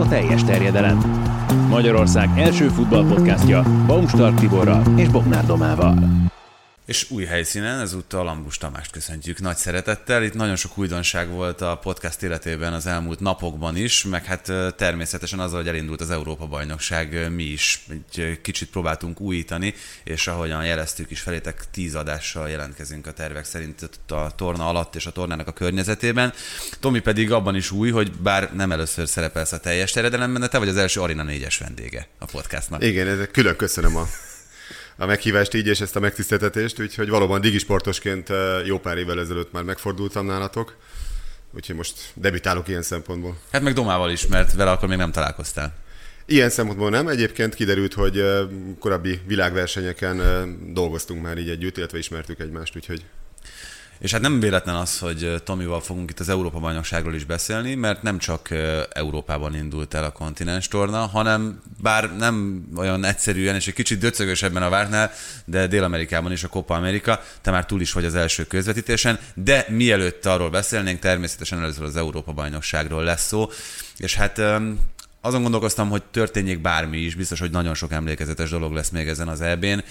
a teljes terjedelem. Magyarország első futballpodcastja Baumstark Tiborral és Bognár Domával. És új helyszínen, ezúttal Lambus Tamást köszöntjük nagy szeretettel. Itt nagyon sok újdonság volt a podcast életében az elmúlt napokban is, meg hát természetesen azzal, hogy elindult az Európa-bajnokság, mi is egy kicsit próbáltunk újítani, és ahogyan jeleztük is felétek, tíz adással jelentkezünk a tervek szerint a torna alatt és a tornának a környezetében. Tomi pedig abban is új, hogy bár nem először szerepelsz a teljes teredelemben, de te vagy az első Arina 4-es vendége a podcastnak. Igen, külön köszönöm a a meghívást így és ezt a megtiszteltetést, úgyhogy valóban digisportosként eh, jó pár évvel ezelőtt már megfordultam nálatok, úgyhogy most debitálok ilyen szempontból. Hát meg Domával is, mert vele akkor még nem találkoztál. Ilyen szempontból nem. Egyébként kiderült, hogy eh, korábbi világversenyeken eh, dolgoztunk már így együtt, illetve ismertük egymást, úgyhogy és hát nem véletlen az, hogy Tomival fogunk itt az Európa-bajnokságról is beszélni, mert nem csak Európában indult el a kontinens torna, hanem bár nem olyan egyszerűen és egy kicsit döcögösebben a vártnál, de Dél-Amerikában is a Copa America, te már túl is vagy az első közvetítésen, de mielőtt arról beszélnénk, természetesen először az Európa-bajnokságról lesz szó, és hát azon gondolkoztam, hogy történjék bármi is, biztos, hogy nagyon sok emlékezetes dolog lesz még ezen az EB-n.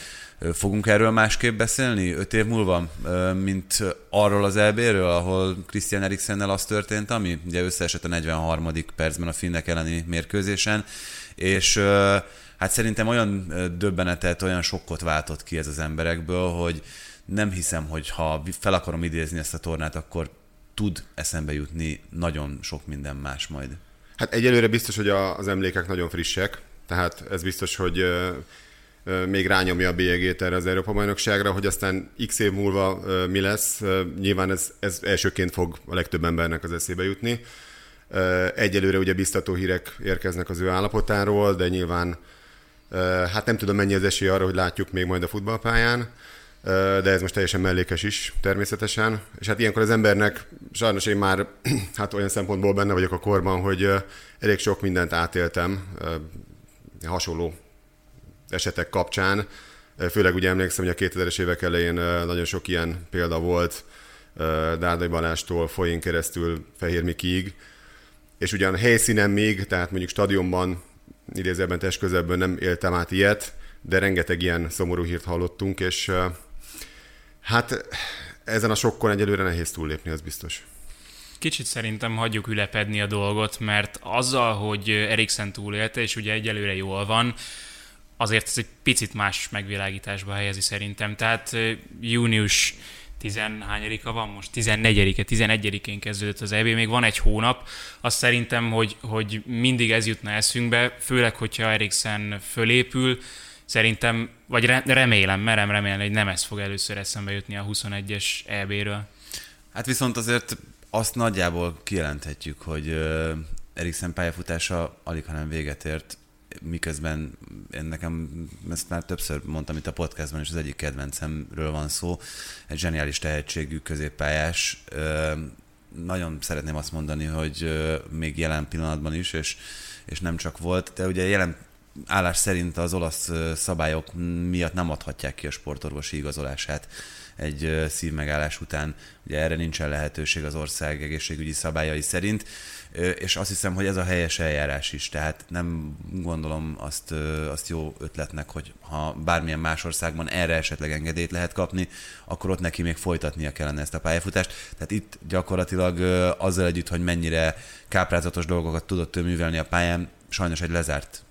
Fogunk erről másképp beszélni öt év múlva, mint arról az EB-ről, ahol Christian Eriksennel az történt, ami ugye összeesett a 43. percben a finnek elleni mérkőzésen, és hát szerintem olyan döbbenetet, olyan sokkot váltott ki ez az emberekből, hogy nem hiszem, hogy ha fel akarom idézni ezt a tornát, akkor tud eszembe jutni nagyon sok minden más majd. Hát egyelőre biztos, hogy a, az emlékek nagyon frissek, tehát ez biztos, hogy még rányomja a bélyegét erre az Európa-bajnokságra, hogy aztán x év múlva mi lesz, nyilván ez, ez elsőként fog a legtöbb embernek az eszébe jutni. Egyelőre ugye biztató hírek érkeznek az ő állapotáról, de nyilván hát nem tudom mennyi az esély arra, hogy látjuk még majd a futballpályán de ez most teljesen mellékes is természetesen. És hát ilyenkor az embernek, sajnos én már hát olyan szempontból benne vagyok a korban, hogy elég sok mindent átéltem hasonló esetek kapcsán. Főleg ugye emlékszem, hogy a 2000-es évek elején nagyon sok ilyen példa volt, Dárdai Balástól folyén keresztül Fehér Mikiig, és ugyan helyszínen még, tehát mondjuk stadionban, idézőben test közelből nem éltem át ilyet, de rengeteg ilyen szomorú hírt hallottunk, és Hát ezen a sokkon egyelőre nehéz túllépni, az biztos. Kicsit szerintem hagyjuk ülepedni a dolgot, mert azzal, hogy Eriksen túlélte, és ugye egyelőre jól van, azért ez egy picit más megvilágításba helyezi szerintem. Tehát június 10-hányadika van most? 14-e, 11-én kezdődött az EB, még van egy hónap. Azt szerintem, hogy, hogy mindig ez jutna eszünkbe, főleg, hogyha Eriksen fölépül, Szerintem, vagy remélem, merem remélni, hogy nem ez fog először eszembe jutni a 21-es EB-ről. Hát viszont azért azt nagyjából kijelenthetjük, hogy Eriksen pályafutása alig, hanem véget ért, miközben én nekem ezt már többször mondtam itt a podcastban, és az egyik kedvencemről van szó, egy zseniális tehetségű középpályás. Nagyon szeretném azt mondani, hogy még jelen pillanatban is, és, és nem csak volt, de ugye jelen állás szerint az olasz szabályok miatt nem adhatják ki a sportorvosi igazolását egy szívmegállás után. Ugye erre nincsen lehetőség az ország egészségügyi szabályai szerint, és azt hiszem, hogy ez a helyes eljárás is. Tehát nem gondolom azt, azt jó ötletnek, hogy ha bármilyen más országban erre esetleg engedélyt lehet kapni, akkor ott neki még folytatnia kellene ezt a pályafutást. Tehát itt gyakorlatilag azzal együtt, hogy mennyire káprázatos dolgokat tudott ő művelni a pályán, sajnos egy lezárt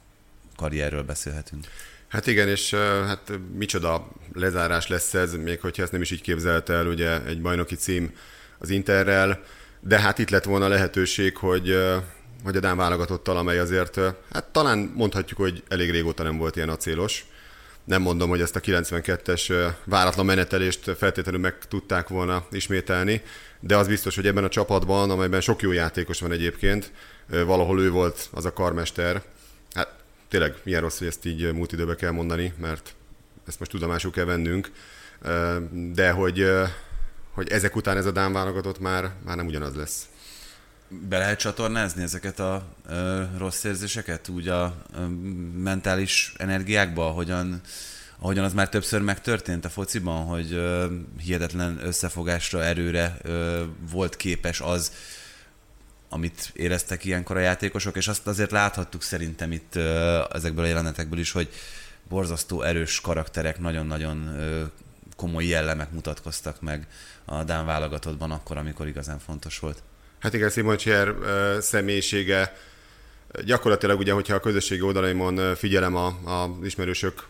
karrierről beszélhetünk. Hát igen, és hát micsoda lezárás lesz ez, még hogyha ezt nem is így képzelte el, ugye egy bajnoki cím az Interrel, de hát itt lett volna lehetőség, hogy, hogy a Dán válogatottal, amely azért, hát talán mondhatjuk, hogy elég régóta nem volt ilyen acélos. Nem mondom, hogy ezt a 92-es váratlan menetelést feltétlenül meg tudták volna ismételni, de az biztos, hogy ebben a csapatban, amelyben sok jó játékos van egyébként, valahol ő volt az a karmester, tényleg milyen rossz, hogy ezt így múlt időbe kell mondani, mert ezt most tudomásul kell vennünk, de hogy, hogy ezek után ez a Dán válogatott már, már nem ugyanaz lesz. Be lehet csatornázni ezeket a ö, rossz érzéseket úgy a ö, mentális energiákba, ahogyan, ahogyan az már többször megtörtént a fociban, hogy ö, hihetetlen összefogásra, erőre ö, volt képes az, amit éreztek ilyenkor a játékosok, és azt azért láthattuk szerintem itt ezekből a jelenetekből is, hogy borzasztó erős karakterek, nagyon-nagyon komoly jellemek mutatkoztak meg a Dán válogatottban akkor, amikor igazán fontos volt. Hát igen, Simon személyisége gyakorlatilag ugye, hogyha a közösségi oldalaimon figyelem a, a ismerősök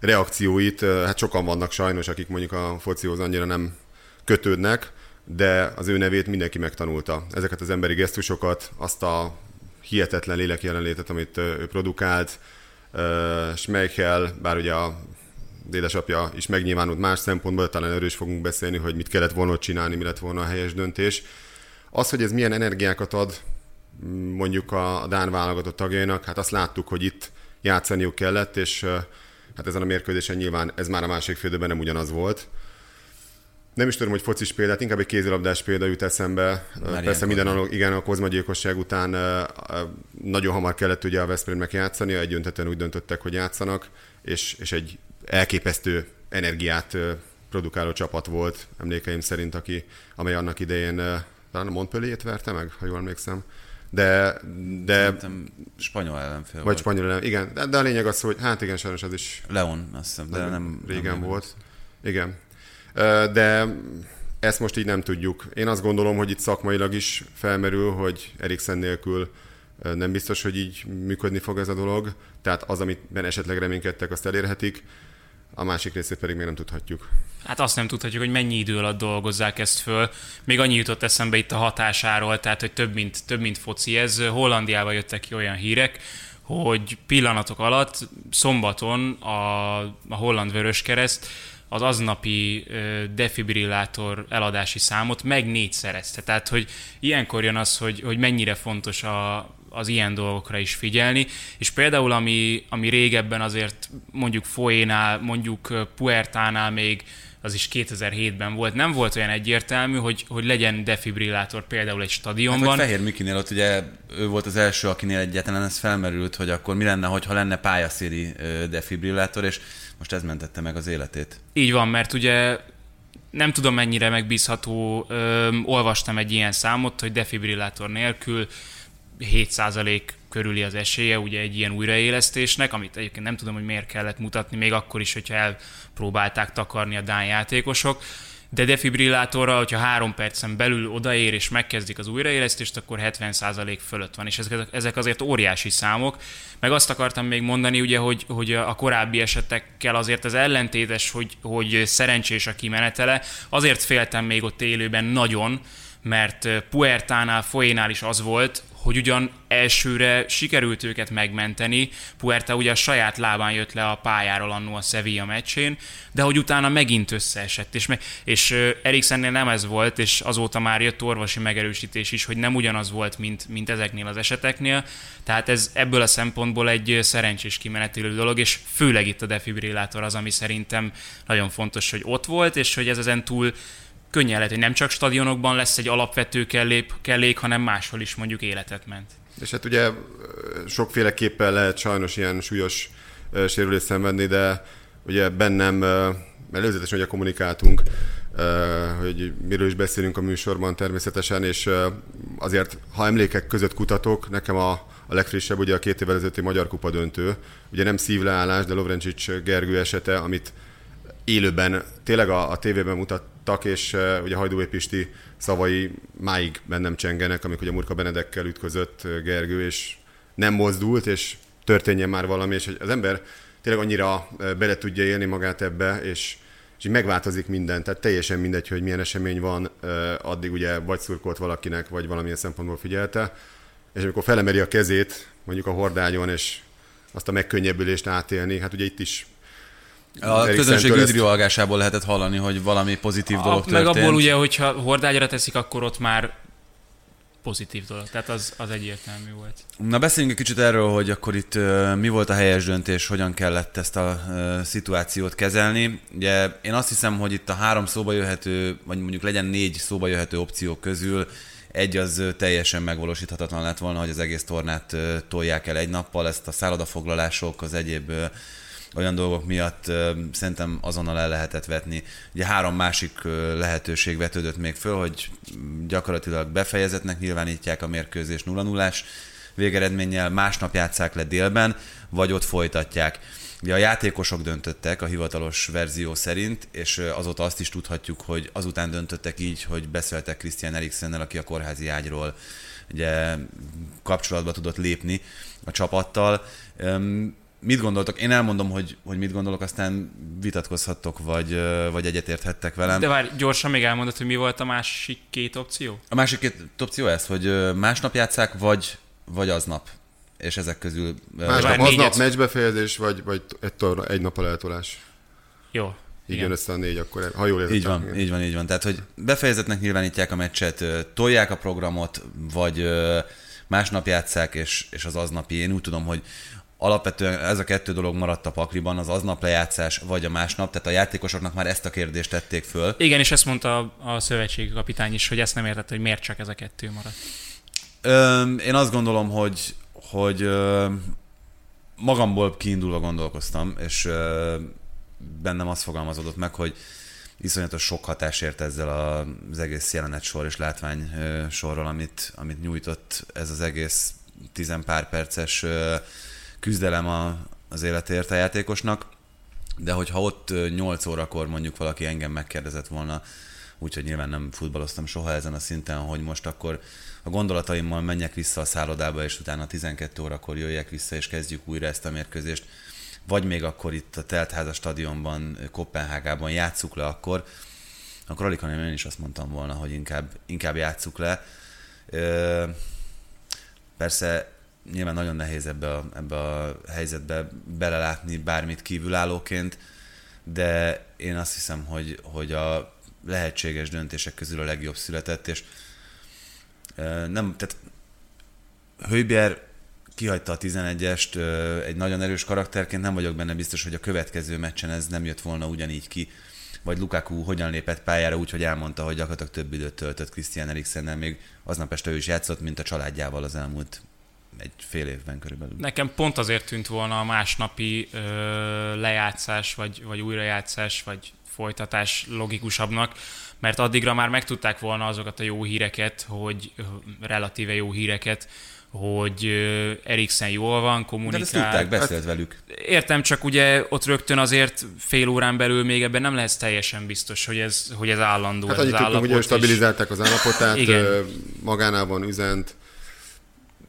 reakcióit, hát sokan vannak sajnos, akik mondjuk a focihoz annyira nem kötődnek, de az ő nevét mindenki megtanulta. Ezeket az emberi gesztusokat, azt a hihetetlen lélek jelenlétet, amit ő produkált, Schmeichel, bár ugye a édesapja is megnyilvánult más szempontból, talán erről is fogunk beszélni, hogy mit kellett volna csinálni, mi lett volna a helyes döntés. Az, hogy ez milyen energiákat ad mondjuk a Dán válogatott tagjainak, hát azt láttuk, hogy itt játszaniuk kellett, és hát ezen a mérkőzésen nyilván ez már a másik fődőben nem ugyanaz volt. Nem is tudom, hogy focis példát, inkább egy kézilabdás példa jut eszembe. Már Persze minden, a, igen, a Kozma gyilkosság után nagyon hamar kellett ugye a Veszprémnek játszani, egy öntetően úgy döntöttek, hogy játszanak, és, és egy elképesztő energiát produkáló csapat volt, emlékeim szerint, aki, amely annak idején talán a Montpellier-t verte meg, ha jól emlékszem. De, de Szerintem spanyol ellenfél Vagy volt. spanyol ellen, igen. De, de a lényeg az, hogy hát igen, sajnos az is Leon, azt hiszem, de nem... régen nem volt. Igen. De ezt most így nem tudjuk. Én azt gondolom, hogy itt szakmailag is felmerül, hogy Eriksen nélkül nem biztos, hogy így működni fog ez a dolog. Tehát az, amit esetleg reménykedtek, azt elérhetik a másik részét pedig még nem tudhatjuk. Hát azt nem tudhatjuk, hogy mennyi idő alatt dolgozzák ezt föl. Még annyi jutott eszembe itt a hatásáról, tehát hogy több mint, több mint foci. Ez Hollandiába jöttek ki olyan hírek, hogy pillanatok alatt szombaton a, a holland vöröskereszt az aznapi defibrillátor eladási számot meg négyszerezte. Tehát, hogy ilyenkor jön az, hogy, hogy mennyire fontos a, az ilyen dolgokra is figyelni, és például ami, ami régebben azért mondjuk Foénál, mondjuk Puertánál még az is 2007-ben volt, nem volt olyan egyértelmű, hogy, hogy legyen defibrillátor például egy stadionban. Hát, Fehér Mikinél ott ugye ő volt az első, akinél egyáltalán ez felmerült, hogy akkor mi lenne, hogyha lenne pályaszéri defibrillátor, és most ez mentette meg az életét. Így van, mert ugye nem tudom mennyire megbízható, ö, olvastam egy ilyen számot, hogy defibrillátor nélkül 7% körüli az esélye ugye egy ilyen újraélesztésnek, amit egyébként nem tudom, hogy miért kellett mutatni, még akkor is, hogyha elpróbálták takarni a Dán játékosok. De defibrillátorra, hogyha három percen belül odaér és megkezdik az újraélesztést, akkor 70% fölött van, és ezek, ezek azért óriási számok. Meg azt akartam még mondani, ugye, hogy, hogy a korábbi esetekkel azért az ellentétes, hogy, hogy szerencsés a kimenetele. Azért féltem még ott élőben nagyon, mert Puertánál, Foénál is az volt, hogy ugyan elsőre sikerült őket megmenteni, Puerta ugye a saját lábán jött le a pályáról annó a Sevilla meccsén, de hogy utána megint összeesett, és, me- és Eriksennél nem ez volt, és azóta már jött orvosi megerősítés is, hogy nem ugyanaz volt, mint, mint ezeknél az eseteknél, tehát ez ebből a szempontból egy szerencsés kimenetelő dolog, és főleg itt a defibrillátor az, ami szerintem nagyon fontos, hogy ott volt, és hogy ez ezen túl könnyen lehet, hogy nem csak stadionokban lesz egy alapvető kellép, kellék, hanem máshol is mondjuk életet ment. És hát ugye sokféleképpen lehet sajnos ilyen súlyos sérülést szenvedni, de ugye bennem előzetesen ugye kommunikáltunk, hogy miről is beszélünk a műsorban természetesen, és azért, ha emlékek között kutatok, nekem a, a legfrissebb ugye a két évvel ezelőtti Magyar Kupa döntő, ugye nem szívleállás, de Lovrencsics Gergő esete, amit élőben tényleg a, a tévében mutattak, és ugye Hajdúi Pisti szavai máig bennem csengenek, amikor ugye Murka Benedekkel ütközött Gergő, és nem mozdult, és történjen már valami, és az ember tényleg annyira bele tudja élni magát ebbe, és, és így megváltozik minden, tehát teljesen mindegy, hogy milyen esemény van, addig ugye vagy szurkolt valakinek, vagy valamilyen szempontból figyelte, és amikor felemeri a kezét, mondjuk a hordányon, és azt a megkönnyebbülést átélni, hát ugye itt is a közönség üdrivalgásából lehetett hallani, hogy valami pozitív dolog a, történt. Meg abból ugye, hogyha hordágyra teszik, akkor ott már pozitív dolog. Tehát az, az egyértelmű volt. Na beszéljünk egy kicsit erről, hogy akkor itt uh, mi volt a helyes döntés, hogyan kellett ezt a uh, szituációt kezelni. Ugye én azt hiszem, hogy itt a három szóba jöhető, vagy mondjuk legyen négy szóba jöhető opció közül egy az teljesen megvalósíthatatlan lett volna, hogy az egész tornát uh, tolják el egy nappal, ezt a szállodafoglalások, az egyéb olyan dolgok miatt szerintem azonnal el lehetett vetni. Ugye három másik lehetőség vetődött még föl, hogy gyakorlatilag befejezetnek nyilvánítják a mérkőzés 0 0 végeredménnyel, másnap játszák le délben, vagy ott folytatják. Ugye a játékosok döntöttek a hivatalos verzió szerint, és azóta azt is tudhatjuk, hogy azután döntöttek így, hogy beszéltek Christian Eriksennel, aki a kórházi ágyról ugye kapcsolatba tudott lépni a csapattal. Mit gondoltok? Én elmondom, hogy, hogy mit gondolok, aztán vitatkozhattok, vagy, vagy egyetérthettek velem. De várj, gyorsan még elmondod, hogy mi volt a másik két opció? A másik két opció ez, hogy másnap játszák, vagy, vagy aznap. És ezek közül... Másnap, aznap meccsbefejezés, vagy, vagy egy, tor, egy nap eltolás. Jó. Így jön össze a négy, akkor ha jól értettem. Így van, igen. így van, így van. Tehát, hogy befejezetnek nyilvánítják a meccset, tolják a programot, vagy másnap játszák, és, és az aznapi. Én úgy tudom, hogy alapvetően ez a kettő dolog maradt a pakliban, az aznap lejátszás, vagy a másnap, tehát a játékosoknak már ezt a kérdést tették föl. Igen, és ezt mondta a, a szövetségi kapitány is, hogy ezt nem értette, hogy miért csak ez a kettő maradt. Ö, én azt gondolom, hogy, hogy ö, magamból kiindulva gondolkoztam, és ö, bennem azt fogalmazódott meg, hogy iszonyatos sok hatás ért ezzel az egész jelenet sor és látvány sorról, amit, amit nyújtott ez az egész tizen pár perces küzdelem a, az életért a játékosnak, de hogyha ott 8 órakor mondjuk valaki engem megkérdezett volna, úgyhogy nyilván nem futballoztam soha ezen a szinten, hogy most akkor a gondolataimmal menjek vissza a szállodába, és utána 12 órakor jöjjek vissza, és kezdjük újra ezt a mérkőzést, vagy még akkor itt a Teltháza stadionban, Kopenhágában játsszuk le akkor, akkor alig, hanem én is azt mondtam volna, hogy inkább, inkább játsszuk le. Persze nyilván nagyon nehéz ebbe a, ebbe a helyzetbe belelátni bármit kívülállóként, de én azt hiszem, hogy, hogy a lehetséges döntések közül a legjobb született, és nem, tehát Hőbjer kihagyta a 11-est egy nagyon erős karakterként, nem vagyok benne biztos, hogy a következő meccsen ez nem jött volna ugyanígy ki, vagy Lukaku hogyan lépett pályára úgy, hogy elmondta, hogy gyakorlatilag több időt töltött Christian Eriksennel, még aznap este ő is játszott, mint a családjával az elmúlt egy fél évben körülbelül. Nekem pont azért tűnt volna a másnapi ö, lejátszás, vagy, vagy újrajátszás, vagy folytatás logikusabbnak, mert addigra már megtudták volna azokat a jó híreket, hogy relatíve jó híreket, hogy Eriksen jól van, kommunikál. De ezt tudták, beszélt velük. Értem, csak ugye ott rögtön azért fél órán belül még ebben nem lesz teljesen biztos, hogy ez, hogy ez állandó. Hát ez annyit tudtunk, hogy stabilizálták az állapotát, Igen. magánában üzent,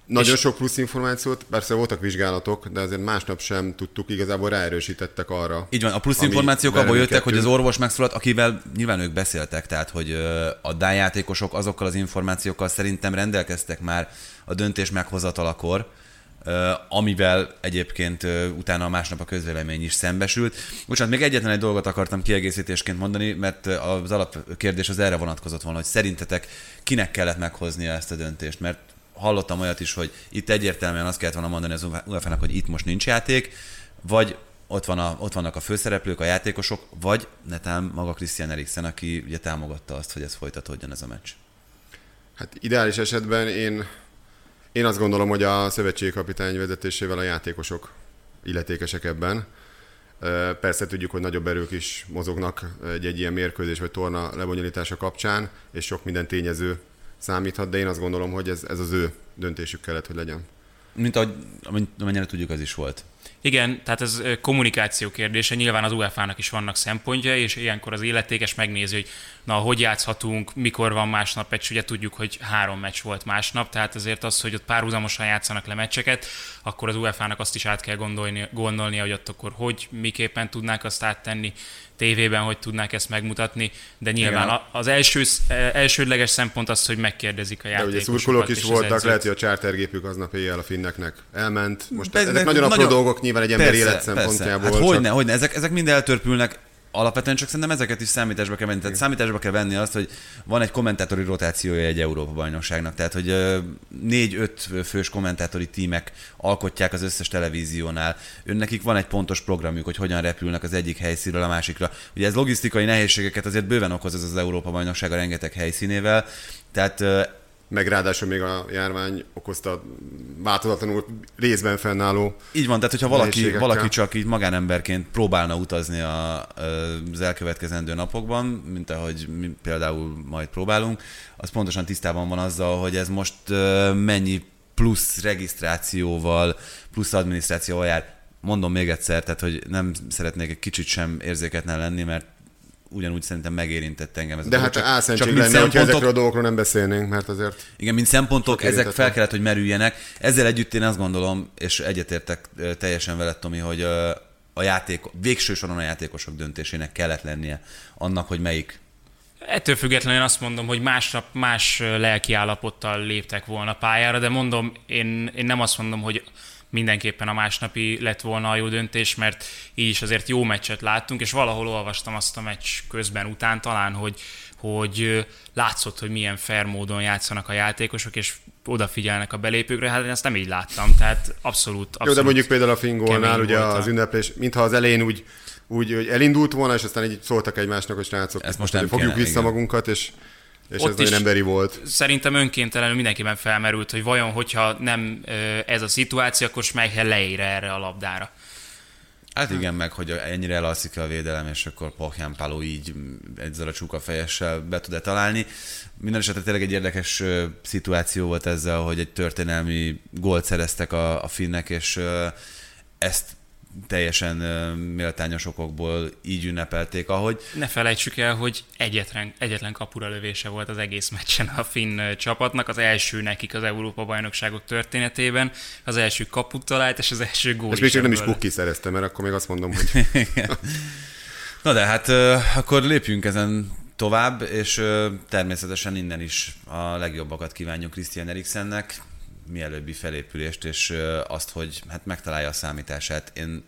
nagyon sok plusz információt, persze voltak vizsgálatok, de azért másnap sem tudtuk, igazából ráerősítettek arra. Így van, a plusz információk abból jöttek, hogy az orvos megszólalt, akivel nyilván ők beszéltek, tehát hogy a dájátékosok azokkal az információkkal szerintem rendelkeztek már a döntés meghozatalakor, amivel egyébként utána a másnap a közvélemény is szembesült. Bocsánat, még egyetlen egy dolgot akartam kiegészítésként mondani, mert az alapkérdés az erre vonatkozott volna, hogy szerintetek kinek kellett meghoznia ezt a döntést, mert hallottam olyat is, hogy itt egyértelműen azt kellett volna mondani az UEFA-nak, hogy itt most nincs játék, vagy ott, van a, ott vannak a főszereplők, a játékosok, vagy netán maga Christian Eriksen, aki ugye támogatta azt, hogy ez folytatódjon ez a meccs. Hát ideális esetben én, én azt gondolom, hogy a szövetségi kapitány vezetésével a játékosok illetékesek ebben. Persze tudjuk, hogy nagyobb erők is mozognak egy, egy ilyen mérkőzés vagy torna lebonyolítása kapcsán, és sok minden tényező számíthat, de én azt gondolom, hogy ez, ez az ő döntésük kellett, hogy legyen. Mint ahogy, amennyire tudjuk, az is volt. Igen, tehát ez kommunikáció kérdése. Nyilván az UEFA-nak is vannak szempontja, és ilyenkor az illetékes megnézi, hogy na, hogy játszhatunk, mikor van másnap meccs. Ugye tudjuk, hogy három meccs volt másnap, tehát azért az, hogy ott párhuzamosan játszanak le meccseket, akkor az UEFA-nak azt is át kell gondolni, gondolnia, hogy ott akkor hogy, miképpen tudnák azt áttenni tévében, hogy tudnák ezt megmutatni, de nyilván Igen. az első, elsődleges szempont az, hogy megkérdezik a játékosokat. De ugye szurkolók is voltak, lehet, hogy a chartergépük aznap éjjel a finneknek elment. Most Be, ezek nagyon apró dolgok nyilván egy ember élet szempontjából. Hát hogyne, hogyne, ezek, ezek mind eltörpülnek alapvetően csak szerintem ezeket is számításba kell venni. Tehát számításba kell venni azt, hogy van egy kommentátori rotációja egy Európa bajnokságnak. Tehát, hogy négy-öt fős kommentátori tímek alkotják az összes televíziónál. Önnekik van egy pontos programjuk, hogy hogyan repülnek az egyik helyszínről a másikra. Ugye ez logisztikai nehézségeket azért bőven okoz ez az Európa bajnokság a rengeteg helyszínével. Tehát meg ráadásul még a járvány okozta változatlanul részben fennálló Így van, tehát hogyha valaki, valaki csak így magánemberként próbálna utazni a, az elkövetkezendő napokban, mint ahogy mi például majd próbálunk, az pontosan tisztában van azzal, hogy ez most mennyi plusz regisztrációval, plusz adminisztrációval jár. Mondom még egyszer, tehát hogy nem szeretnék egy kicsit sem érzéketlen lenni, mert ugyanúgy szerintem megérintett engem ez a De dolog. hát Csak- álszentség mint lenne, hogy szempontok- ezekről a dolgokról nem beszélnénk, mert azért igen, mint szempontok, ezek fel kellett, hogy merüljenek. Ezzel együtt én azt gondolom, és egyetértek teljesen veled, Tomi, hogy a játék, végső soron a játékosok döntésének kellett lennie annak, hogy melyik. Ettől függetlenül én azt mondom, hogy másnap más lelki állapottal léptek volna pályára, de mondom, én, én nem azt mondom, hogy mindenképpen a másnapi lett volna a jó döntés, mert így is azért jó meccset láttunk, és valahol olvastam azt a meccs közben után talán, hogy, hogy látszott, hogy milyen fair módon játszanak a játékosok, és odafigyelnek a belépőkre, hát én ezt nem így láttam, tehát abszolút, abszolút Jó, de mondjuk például a fingolnál ugye volt a- az ünneplés, mintha az elején úgy, úgy hogy elindult volna, és aztán így szóltak egymásnak, hogy srácok, Ezt most nem fogjuk kéne, vissza igen. magunkat, és, és Ott ez nagyon is- emberi volt. szerintem önkéntelenül mindenkiben felmerült, hogy vajon, hogyha nem ez a szituáció, akkor Schmeichel leér erre a labdára. Hát igen, meg hogy ennyire elalszik a védelem, és akkor Pohján Páló így ezzel a csukafejessel be tud-e találni. Minden esetre tényleg egy érdekes szituáció volt ezzel, hogy egy történelmi gólt szereztek a, a finnek, és ezt teljesen méltányos okokból így ünnepelték, ahogy. Ne felejtsük el, hogy egyetlen, egyetlen kapura lövése volt az egész meccsen a finn csapatnak, az első nekik az Európa-bajnokságok történetében, az első kaput talált, és az első gól És még csak nem is. Kuki szerezte, mert akkor még azt mondom, hogy Na de hát akkor lépjünk ezen tovább, és természetesen innen is a legjobbakat kívánjuk Christian Eriksennek, mielőbbi felépülést, és azt, hogy hát megtalálja a számítását. Én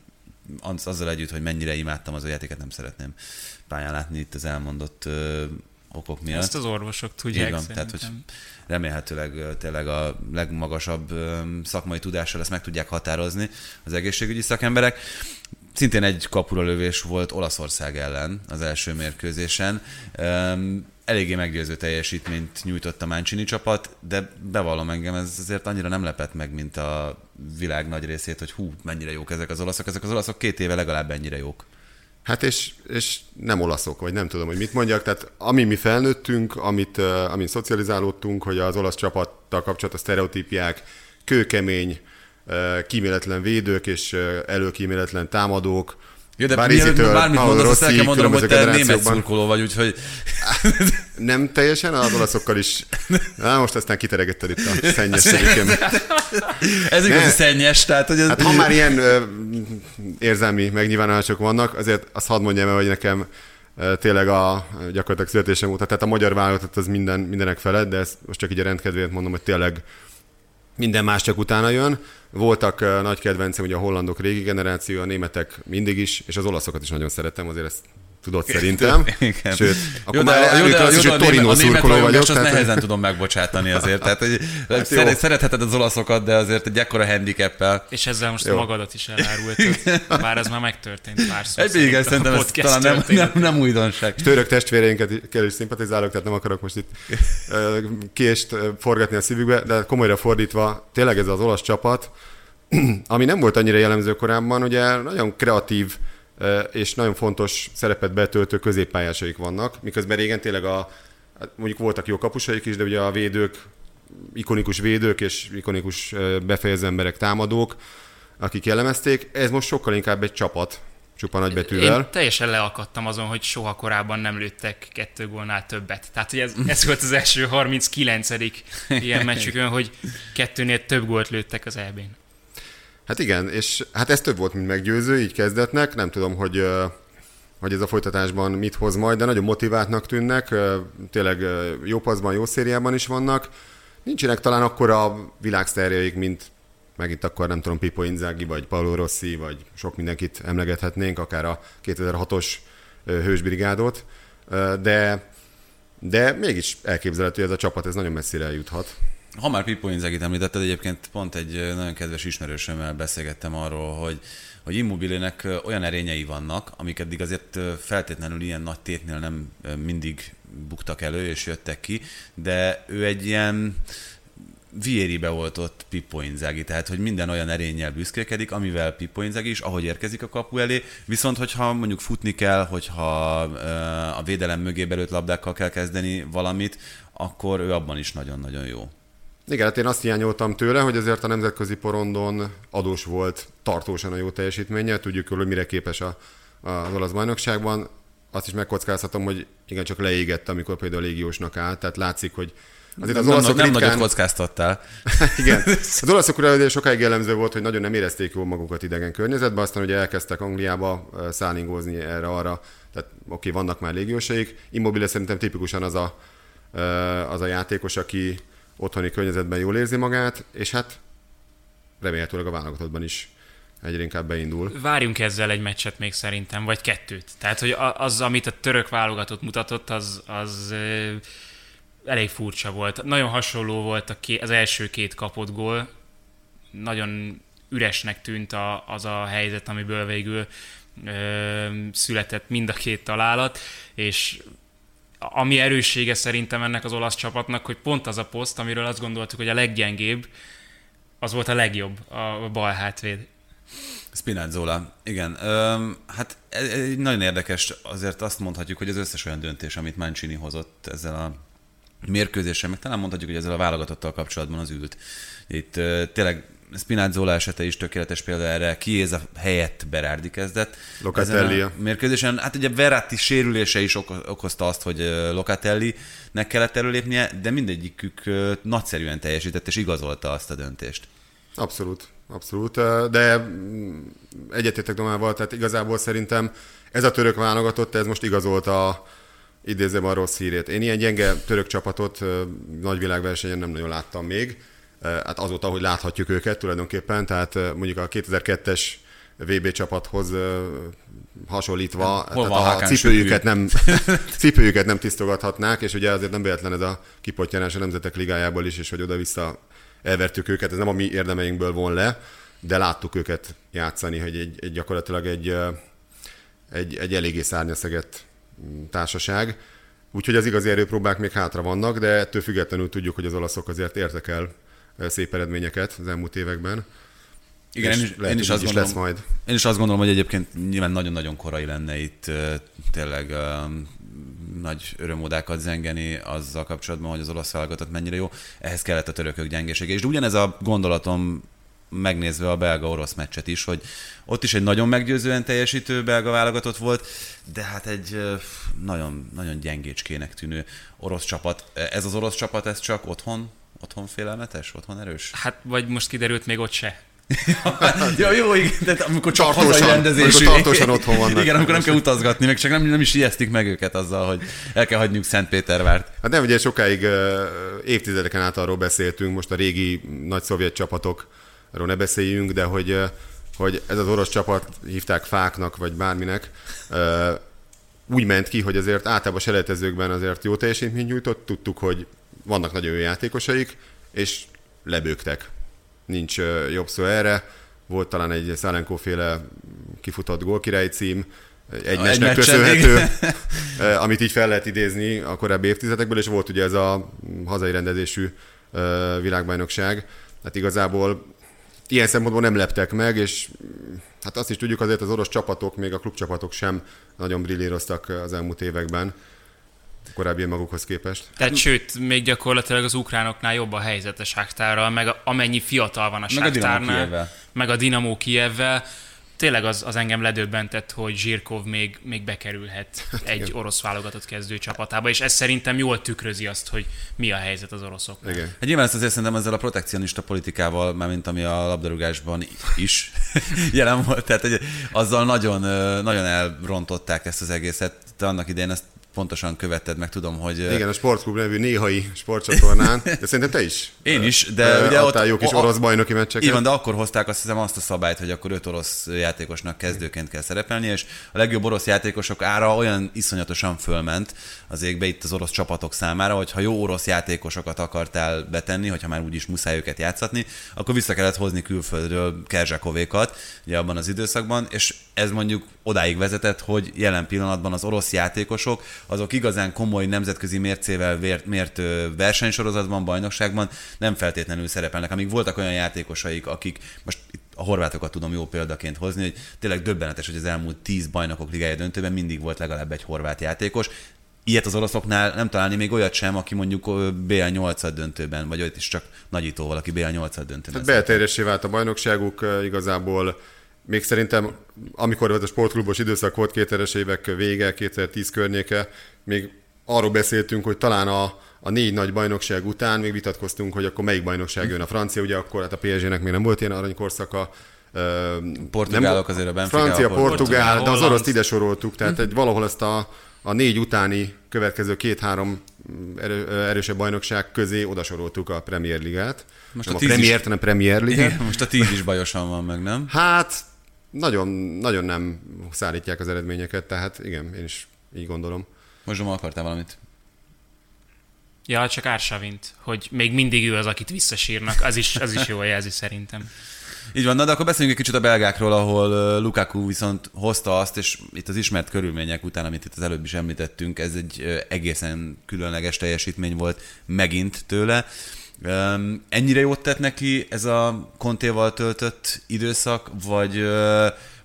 az- azzal együtt, hogy mennyire imádtam az a játéket, nem szeretném pályán látni itt az elmondott ö, okok miatt. Ezt az orvosok Így tudják van, szerintem. tehát hogy remélhetőleg tényleg a legmagasabb szakmai tudással ezt meg tudják határozni az egészségügyi szakemberek. Szintén egy kapura lövés volt Olaszország ellen az első mérkőzésen. Eléggé meggyőző teljesítményt nyújtott a Mancini csapat, de bevallom engem, ez azért annyira nem lepett meg, mint a világ nagy részét, hogy hú, mennyire jók ezek az olaszok. Ezek az olaszok két éve legalább ennyire jók. Hát és, és nem olaszok, vagy nem tudom, hogy mit mondjak. Tehát ami mi felnőttünk, amit, amin szocializálódtunk, hogy az olasz csapattal kapcsolatos sztereotípiák, kőkemény, kíméletlen védők és előkíméletlen támadók. Ja, de Barisi-től mielőtt bármit Paolo mondasz, azt el kell mondanom, hogy te német szurkoló vagy, úgyhogy Nem teljesen, az olaszokkal is. Na, most aztán kiteregetted itt a szennyességem. ez igazi Ne. szennyes, tehát hogy ez... Hát ha már ilyen ö, érzelmi megnyilvánulások vannak, azért azt hadd mondjam el, hogy nekem tényleg a gyakorlatilag születésem óta, tehát a magyar válogatott az minden, mindenek felett, de ezt most csak így a rendkedvéért mondom, hogy tényleg minden más csak utána jön. Voltak ö, nagy kedvencem, ugye a hollandok régi generáció, a németek mindig is, és az olaszokat is nagyon szeretem, azért ezt tudod szerintem. Igen. Sőt, akkor jó, de, már jó, de, is, jó, hogy Torino szurkoló vagyok. azt tehát- nehezen tudom megbocsátani azért. Tehát, hogy Hát szeret, szeretheted az olaszokat, de azért egy ekkora handicappel. És ezzel most Jó. magadat is elárultad, bár ez már megtörtént párszor. Egy igen, szerintem ez talán nem, nem, nem újdonság. Török testvéreinket kell is szimpatizálok, tehát nem akarok most itt kést forgatni a szívükbe, de komolyra fordítva, tényleg ez az olasz csapat, ami nem volt annyira jellemző korábban, ugye nagyon kreatív és nagyon fontos szerepet betöltő középpályásaik vannak, miközben régen tényleg a, hát mondjuk voltak jó kapusaik is, de ugye a védők, ikonikus védők és ikonikus befejező emberek, támadók, akik jellemezték, ez most sokkal inkább egy csapat, csupa nagybetűvel. Én teljesen leakadtam azon, hogy soha korábban nem lőttek kettő gólnál többet. Tehát, hogy ez, ez volt az első 39. ilyen meccsükön, hogy kettőnél több gólt lőttek az EB-n. Hát igen, és hát ez több volt, mint meggyőző, így kezdetnek. Nem tudom, hogy, hogy ez a folytatásban mit hoz majd, de nagyon motiváltnak tűnnek. Tényleg jó paszban, jó szériában is vannak. Nincsenek talán akkora világsztárjaik, mint megint akkor nem tudom, Pipo Inzaghi, vagy Paolo Rossi, vagy sok mindenkit emlegethetnénk, akár a 2006-os ö, hősbrigádot, de de mégis elképzelhető, hogy ez a csapat ez nagyon messzire eljuthat. Ha már Pippo Inzagit említetted, egyébként pont egy nagyon kedves ismerősömmel beszélgettem arról, hogy, hogy Immobilének olyan erényei vannak, amik eddig azért feltétlenül ilyen nagy tétnél nem mindig buktak elő és jöttek ki, de ő egy ilyen Vieribe volt ott Pippo Inzaghi, tehát hogy minden olyan erényel büszkélkedik, amivel Pippo Inzaghi is, ahogy érkezik a kapu elé, viszont hogyha mondjuk futni kell, hogyha a védelem mögé belőtt labdákkal kell kezdeni valamit, akkor ő abban is nagyon-nagyon jó. Igen, hát én azt hiányoltam tőle, hogy azért a nemzetközi porondon adós volt tartósan a jó teljesítménye, tudjuk hogy mire képes a, a, az olasz bajnokságban. Azt is megkockáztatom, hogy igen, csak leégett, amikor például a légiósnak állt, tehát látszik, hogy Azért az nem, olaszok nem ritkán... nagyot kockáztattál. Igen. Az olaszok ugye sokáig jellemző volt, hogy nagyon nem érezték jól magukat idegen környezetben, aztán ugye elkezdtek Angliába szállingózni erre-arra, tehát oké, okay, vannak már légiósaik. Immobile szerintem tipikusan az a, az a játékos, aki otthoni környezetben jól érzi magát, és hát remélhetőleg a válogatottban is egyre inkább beindul. Várjunk ezzel egy meccset még szerintem, vagy kettőt. Tehát, hogy az, amit a török válogatott mutatott, az, az elég furcsa volt. Nagyon hasonló volt a ké, az első két kapott gól. Nagyon üresnek tűnt a, az a helyzet, amiből végül ö, született mind a két találat, és ami erőssége szerintem ennek az olasz csapatnak, hogy pont az a poszt, amiről azt gondoltuk, hogy a leggyengébb, az volt a legjobb, a bal hátvéd. Spinazzola, igen. Öm, hát egy nagyon érdekes, azért azt mondhatjuk, hogy az összes olyan döntés, amit Mancini hozott ezzel a mérkőzéssel, meg talán mondhatjuk, hogy ezzel a válogatottal kapcsolatban az ült. Itt tényleg Spinazzola esete is tökéletes példa erre. Kiéz helyett Berardi kezdett. Locatelli. A mérkőzésen, hát ugye Verratti sérülése is okozta azt, hogy Locatelli-nek kellett előlépnie, de mindegyikük nagyszerűen teljesített és igazolta azt a döntést. Abszolút, abszolút. De mm, egyetértek Domával, tehát igazából szerintem ez a török válogatott, ez most igazolta a idézem a rossz hírét. Én ilyen gyenge török csapatot nagyvilágversenyen nem nagyon láttam még hát azóta, hogy láthatjuk őket tulajdonképpen, tehát mondjuk a 2002-es VB csapathoz hasonlítva, Hol tehát a cipőjüket nem, cipőjüket nem tisztogathatnák, és ugye azért nem véletlen ez a kipottyanás a Nemzetek Ligájából is, és hogy oda-vissza elvertük őket, ez nem a mi érdemeinkből von le, de láttuk őket játszani, hogy egy, egy gyakorlatilag egy, egy, egy eléggé szárnyaszeget mm, társaság. Úgyhogy az igazi erőpróbák még hátra vannak, de ettől függetlenül tudjuk, hogy az olaszok azért értek el szép eredményeket az elmúlt években. Igen, én is, lehet, én is azt gondolom, lesz majd. Én is azt gondolom, hogy egyébként nyilván nagyon-nagyon korai lenne itt tényleg nagy örömódákat zengeni azzal kapcsolatban, hogy az olasz válogatott mennyire jó. Ehhez kellett a törökök gyengesége. És ugyanez a gondolatom megnézve a belga-orosz meccset is, hogy ott is egy nagyon meggyőzően teljesítő belga válogatott volt, de hát egy nagyon, nagyon gyengécskének tűnő orosz csapat. Ez az orosz csapat, ez csak otthon Otthon félelmetes? Otthon erős? Hát, vagy most kiderült még ott se. ja, jó, igen, de amikor csak hazai rendezésű. Amikor tartósan otthon vannak. Igen, amikor nem kell utazgatni, meg csak nem, nem is ijesztik meg őket azzal, hogy el kell hagyniuk Szentpétervárt. Hát nem, ugye sokáig évtizedeken át arról beszéltünk, most a régi nagy szovjet csapatokról ne beszéljünk, de hogy, hogy ez az orosz csapat, hívták fáknak, vagy bárminek, úgy ment ki, hogy azért általában selejtezőkben azért jó teljesítményt nyújtott, tudtuk, hogy vannak nagyon jó játékosaik, és lebőgtek. Nincs jobb szó erre. Volt talán egy Szálenkó féle kifutott gólkirály cím, egy meccsnek köszönhető, amit így fel lehet idézni a korábbi évtizedekből, és volt ugye ez a hazai rendezésű világbajnokság. Hát igazából ilyen szempontból nem leptek meg, és hát azt is tudjuk azért az orosz csapatok, még a klubcsapatok sem nagyon brillíroztak az elmúlt években korábbi magukhoz képest. Tehát sőt, még gyakorlatilag az ukránoknál jobb a helyzet a Sáktárral, meg a, amennyi fiatal van a Sáktárnál, meg a Dinamo Kievvel. Tényleg az, az engem ledöbbentett, hogy Zsirkov még, még bekerülhet egy orosz válogatott kezdő csapatába, és ez szerintem jól tükrözi azt, hogy mi a helyzet az oroszok. Igen. Hát nyilván ezt azért szerintem ezzel a protekcionista politikával, mint ami a labdarúgásban is jelen volt, tehát hogy azzal nagyon, nagyon elrontották ezt az egészet. Te annak idején ezt pontosan követted, meg tudom, hogy... Igen, a Sportklub nevű néhai sportcsatornán, de szerintem te is. Én is, de ugye ott... jó kis orosz bajnoki meccseket. Igen, de akkor hozták azt hiszem azt a szabályt, hogy akkor öt orosz játékosnak kezdőként kell szerepelni, és a legjobb orosz játékosok ára olyan iszonyatosan fölment az égbe itt az orosz csapatok számára, hogy ha jó orosz játékosokat akartál betenni, hogyha már úgyis muszáj őket játszatni, akkor vissza kellett hozni külföldről Kerzsakovékat, ugye abban az időszakban, és ez mondjuk odáig vezetett, hogy jelen pillanatban az orosz játékosok, azok igazán komoly nemzetközi mércével mért, mért versenysorozatban, bajnokságban nem feltétlenül szerepelnek. Amíg voltak olyan játékosaik, akik most a horvátokat tudom jó példaként hozni, hogy tényleg döbbenetes, hogy az elmúlt tíz bajnokok ligája döntőben mindig volt legalább egy horvát játékos. Ilyet az oroszoknál nem találni még olyat sem, aki mondjuk BL8 döntőben, vagy ott is csak nagyítóval, aki BL8 döntőben. Tehát belterjessé vált a bajnokságuk igazából. Még szerintem, amikor ez a sportklubos időszak volt, 2000-es évek vége, 2010 környéke, még arról beszéltünk, hogy talán a, a négy nagy bajnokság után még vitatkoztunk, hogy akkor melyik bajnokság jön a francia, ugye akkor hát a PSG-nek még nem volt ilyen aranykorszaka, Portugálok nem, azért a Benfica. Francia, a portugál, portugál de az oroszt ide soroltuk, tehát hm. egy valahol ezt a, a négy utáni következő két-három erő, erősebb bajnokság közé odasoroltuk a Premier Ligát. Most nem a, a Premier, is... hanem Premier Ligát. most a tíz is bajosan van meg, nem? Hát nagyon, nagyon nem szállítják az eredményeket, tehát igen, én is így gondolom. Most akartál valamit? Ja, csak Ársavint, hogy még mindig ő az, akit visszasírnak, az is, az is jól jelzi szerintem. Így van, na de akkor beszéljünk egy kicsit a belgákról, ahol Lukaku viszont hozta azt, és itt az ismert körülmények után, amit itt az előbb is említettünk, ez egy egészen különleges teljesítmény volt megint tőle. Ennyire jót tett neki ez a kontéval töltött időszak, vagy,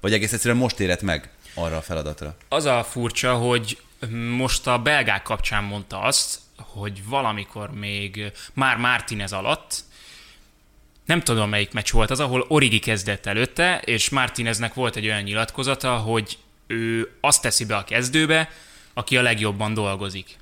vagy egész egyszerűen most érett meg arra a feladatra? Az a furcsa, hogy most a belgák kapcsán mondta azt, hogy valamikor még már Martinez alatt, nem tudom melyik meccs volt az, ahol Origi kezdett előtte, és Martineznek volt egy olyan nyilatkozata, hogy ő azt teszi be a kezdőbe, aki a legjobban dolgozik.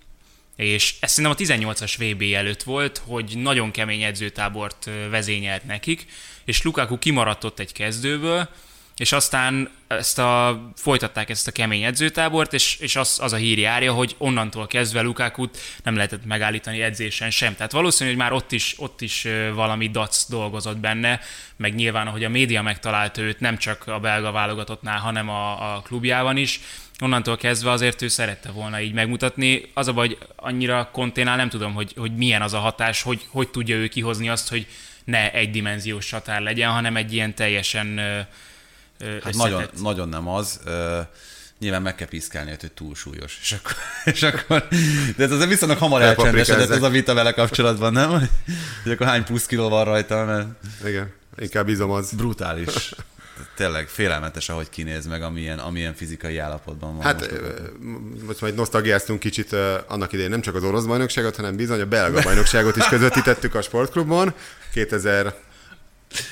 És ez szerintem a 18-as VB előtt volt, hogy nagyon kemény edzőtábort vezényelt nekik, és Lukaku kimaradt ott egy kezdőből, és aztán ezt a, folytatták ezt a kemény edzőtábort, és, és az, az a hír járja, hogy onnantól kezdve Lukákut nem lehetett megállítani edzésen sem. Tehát valószínű, hogy már ott is, ott is valami dac dolgozott benne, meg nyilván, ahogy a média megtalálta őt, nem csak a belga válogatottnál, hanem a, a klubjában is, onnantól kezdve azért ő szerette volna így megmutatni. Az a baj, hogy annyira konténál nem tudom, hogy, hogy milyen az a hatás, hogy, hogy tudja ő kihozni azt, hogy ne egydimenziós satár legyen, hanem egy ilyen teljesen Hát nagyon, nagyon nem az. Nyilván meg kell piszkálni, hogy túlsúlyos. És akkor, és akkor de ez azért viszonylag hamar elcsendesedett ez a vita vele kapcsolatban, nem? Hogy akkor hány plusz kiló van rajta, mert... Igen, inkább bízom az. Brutális. Tényleg félelmetes, ahogy kinéz meg, amilyen, amilyen fizikai állapotban van. Hát most, most majd nosztalgiáztunk kicsit annak idején nem csak az orosz bajnokságot, hanem bizony a belga bajnokságot is közvetítettük a sportklubban. 2000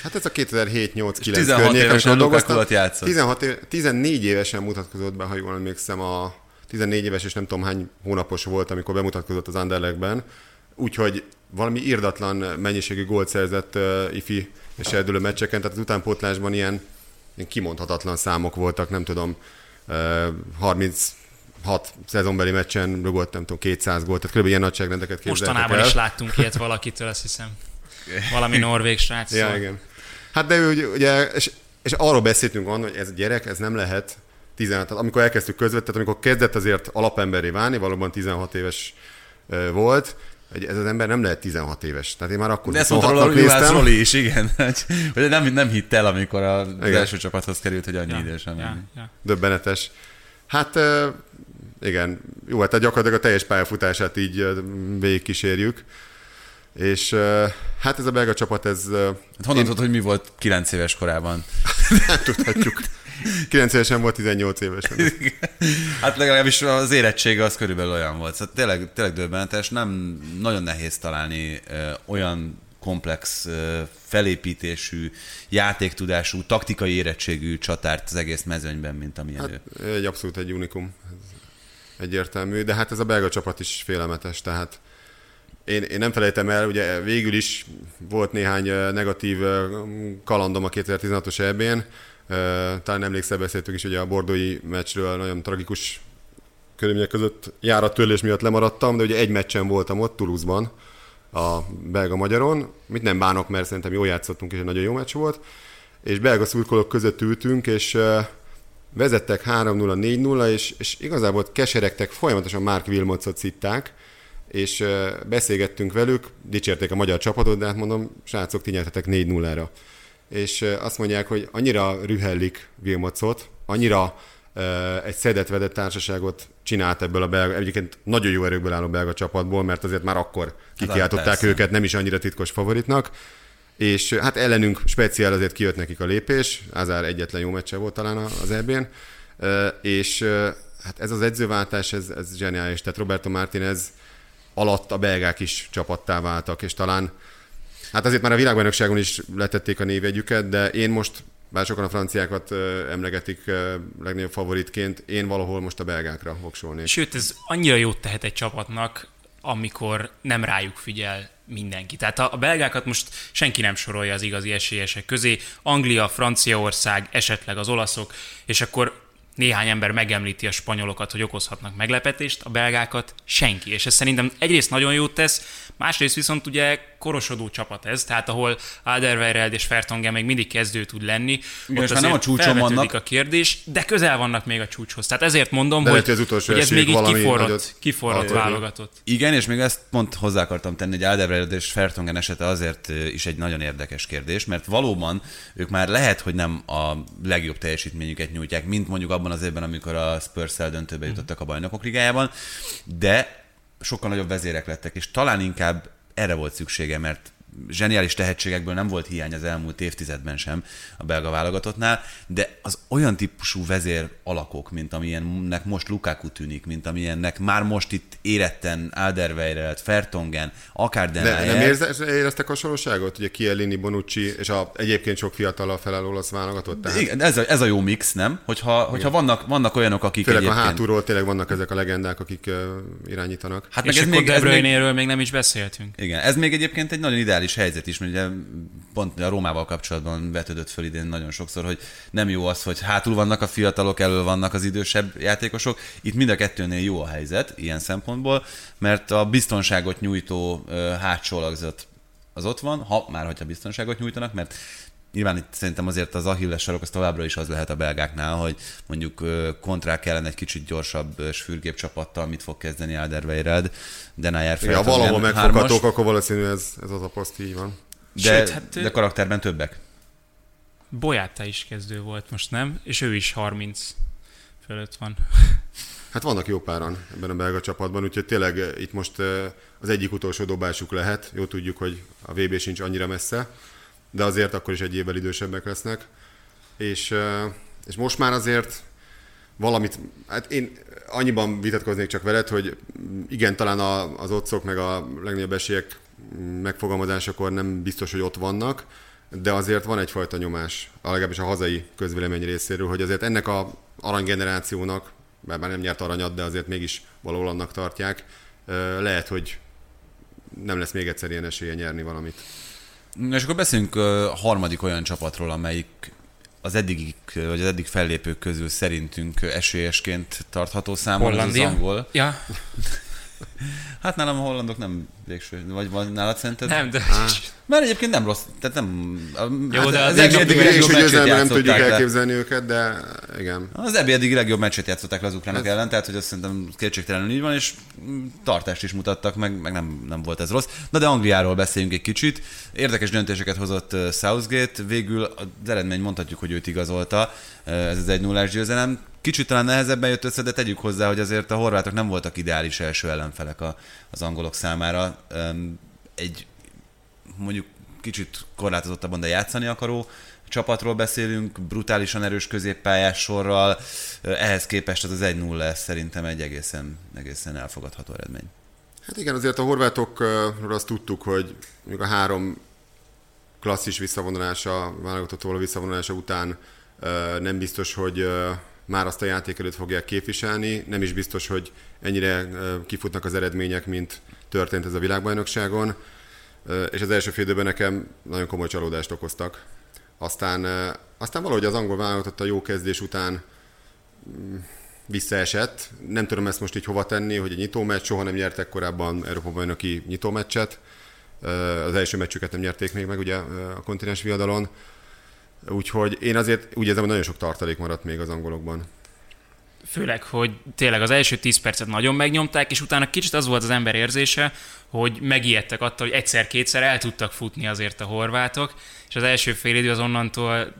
Hát ez a 2007-8-9 16 évesen Lukaku játszott. 16 éve, 14 évesen mutatkozott be, ha jól emlékszem, a 14 éves és nem tudom hány hónapos volt, amikor bemutatkozott az Anderlechtben. Úgyhogy valami irdatlan mennyiségű gólt szerzett uh, ifi és eldülő meccseken, tehát az utánpótlásban ilyen kimondhatatlan számok voltak, nem tudom, uh, 36 szezonbeli meccsen rugott, nem tudom, 200 gólt, tehát kb. ilyen nagyságrendeket képzeltek Mostanában el. is láttunk ilyet valakitől, azt hiszem. Valami norvég srác. Ja, igen. Hát de ő ugye, és, és arról beszéltünk annak, hogy ez a gyerek, ez nem lehet 16, amikor elkezdtük közvetett, amikor kezdett azért alapemberé válni, valóban 16 éves volt, hogy ez az ember nem lehet 16 éves. Tehát én már akkor De ezt mondta róla Roli is, igen. Hogy nem, nem hitt el, amikor az igen. első csapathoz került, hogy annyi ja, idősen. Ja, ja. Döbbenetes. Hát igen, jó, hát gyakorlatilag a teljes pályafutását így végigkísérjük. És hát ez a belga csapat, ez... Hát honnan én... tudod, hogy mi volt 9 éves korában? Nem tudhatjuk. 9 évesen volt 18 éves. hát legalábbis az érettsége az körülbelül olyan volt. Szóval tényleg, tényleg döbbenetes, nem nagyon nehéz találni ö, olyan komplex ö, felépítésű, játéktudású, taktikai érettségű csatárt az egész mezőnyben, mint amilyen hát, ő. Egy abszolút egy unikum. Egyértelmű, de hát ez a belga csapat is félelmetes, tehát én, én nem felejtem el, ugye végül is volt néhány negatív kalandom a 2016-os EB-n, talán emlékszel, beszéltük is ugye a bordói meccsről, nagyon tragikus körülmények között járattörlés miatt lemaradtam, de ugye egy meccsen voltam ott, Toulouse-ban, a belga-magyaron. Mit nem bánok, mert szerintem jól játszottunk, és egy nagyon jó meccs volt. És belga szurkolók között ültünk, és vezettek 3-0, 4-0, és, és igazából keseregtek, folyamatosan Mark Wilmotsot szitták, és beszélgettünk velük, dicsérték a magyar csapatot, de hát mondom, srácok, ti nyertetek 4-0-ra. És azt mondják, hogy annyira rühellik Vilmocot, annyira egy szedett-vedett társaságot csinált ebből a belga, egyébként nagyon jó erőkből álló belga csapatból, mert azért már akkor kikiáltották persze. őket, nem is annyira titkos favoritnak, és hát ellenünk speciál azért kijött nekik a lépés, Azár egyetlen jó meccse volt talán az EB-n, és hát ez az edzőváltás, ez, ez zseniális, tehát Roberto Martinez alatt a belgák is csapattá váltak, és talán Hát azért már a világbajnokságon is letették a névjegyüket, de én most, bár sokan a franciákat emlegetik legnagyobb favoritként, én valahol most a belgákra voksolnék. Sőt, ez annyira jót tehet egy csapatnak, amikor nem rájuk figyel mindenki. Tehát a, belgákat most senki nem sorolja az igazi esélyesek közé. Anglia, Franciaország, esetleg az olaszok, és akkor néhány ember megemlíti a spanyolokat, hogy okozhatnak meglepetést, a belgákat senki. És ez szerintem egyrészt nagyon jót tesz, másrészt viszont ugye korosodó csapat ez, tehát ahol Alderweireld és Fertongen még mindig kezdő tud lenni, Igen, ott már nem a csúcson vannak. a kérdés, de közel vannak még a csúcshoz. Tehát ezért mondom, De hogy, az utolsó hogy ez még így kiforrott, nagyot kiforrott válogatott. Igen, és még ezt pont hozzá akartam tenni, hogy Alderweireld és Fertongen esete azért is egy nagyon érdekes kérdés, mert valóban ők már lehet, hogy nem a legjobb teljesítményüket nyújtják, mint mondjuk abban az évben, amikor a Spurs-szel döntőbe jutottak a bajnokok ligájában, de sokkal nagyobb vezérek lettek, és talán inkább erre volt szüksége, mert zseniális tehetségekből nem volt hiány az elmúlt évtizedben sem a belga válogatottnál, de az olyan típusú vezér alakok, mint amilyennek most Lukaku tűnik, mint amilyennek már most itt éretten Alderweireld, Fertongen, akár De Denayer, nem érze, éreztek hasonlóságot? Ugye Chiellini, Bonucci, és a egyébként sok fiatal felálló olasz válogatott. Tehát Igen, ez a, ez a jó mix, nem? Hogyha, hogyha vannak, vannak olyanok, akik főleg a egyébként... hátulról tényleg vannak ezek a legendák, akik uh, irányítanak. Hát És meg ez akkor még, De ez még, Bruyne-ről még nem is beszéltünk. igen, ez még egyébként egy nagyon ideális helyzet is, mert ugye pont a Rómával kapcsolatban vetődött föl idén nagyon sokszor, hogy nem jó az, hogy hátul vannak a fiatalok, elől vannak az idősebb játékosok. Itt mind a kettőnél jó a helyzet ilyen szempontból, mert a biztonságot nyújtó hátsó az ott van, ha már hogyha biztonságot nyújtanak, mert Nyilván itt szerintem azért az Achilles sarok az továbbra is az lehet a belgáknál, hogy mondjuk kontrá kellene egy kicsit gyorsabb ö, sürgébb csapattal, mit fog kezdeni Alderweireld, Denayer Igen, ha valahol megfoghatók, akkor valószínű ez, ez az a poszt így van. de, Sőt, hát, de karakterben többek. Bojáta is kezdő volt most, nem? És ő is 30 fölött van. Hát vannak jó páran ebben a belga csapatban, úgyhogy tényleg itt most az egyik utolsó dobásuk lehet. Jó tudjuk, hogy a VB sincs annyira messze, de azért akkor is egy évvel idősebbek lesznek. És, és most már azért valamit, hát én annyiban vitatkoznék csak veled, hogy igen, talán a, az otcok meg a legnagyobb esélyek megfogalmazásakor nem biztos, hogy ott vannak, de azért van egyfajta nyomás, legalábbis a hazai közvélemény részéről, hogy azért ennek a aranygenerációnak, bár már nem nyert aranyat, de azért mégis valahol annak tartják, lehet, hogy nem lesz még egyszer ilyen esélye nyerni valamit. És akkor beszéljünk ö, harmadik olyan csapatról, amelyik az eddig, vagy az eddig fellépők közül szerintünk esélyesként tartható számon, ez az angol. Ja, Hát nálam a hollandok nem végső, vagy van nálad szerinted? nem, de... Mert egyébként nem rossz, tehát nem... Jó, de az egy- eddig Eddig legjobb ezzel nem tudjuk le. elképzelni őket, de igen. Az EB eddig legjobb meccset játszották le az ukránok ellen, tehát hogy azt szerintem kétségtelenül így van, és tartást is mutattak, meg, meg nem, nem volt ez rossz. Na de Angliáról beszéljünk egy kicsit. Érdekes döntéseket hozott Southgate, végül az eredmény mondhatjuk, hogy őt igazolta, ez az 1 0 győzelem. Kicsit talán nehezebben jött össze, de tegyük hozzá, hogy azért a horvátok nem voltak ideális első ellenfelek a, az angolok számára. Egy mondjuk kicsit korlátozottabban, de játszani akaró csapatról beszélünk, brutálisan erős középpályás sorral, ehhez képest az az 1-0 lesz szerintem egy egészen, egészen elfogadható eredmény. Hát igen, azért a horvátokról azt tudtuk, hogy még a három klasszis visszavonulása, válogatott való visszavonulása után nem biztos, hogy már azt a játékelőt fogják képviselni, nem is biztos, hogy ennyire kifutnak az eredmények, mint történt ez a világbajnokságon, és az első fél nekem nagyon komoly csalódást okoztak. Aztán, aztán valahogy az angol válogatott a jó kezdés után visszaesett. Nem tudom ezt most így hova tenni, hogy egy nyitómeccs, soha nem nyertek korábban Európa-bajnoki nyitómeccset. Az első meccsüket nem nyerték még meg ugye a kontinens viadalon. Úgyhogy én azért úgy érzem, hogy nagyon sok tartalék maradt még az angolokban. Főleg, hogy tényleg az első 10 percet nagyon megnyomták, és utána kicsit az volt az ember érzése, hogy megijedtek attól, hogy egyszer-kétszer el tudtak futni azért a horvátok, és az első fél idő az onnantól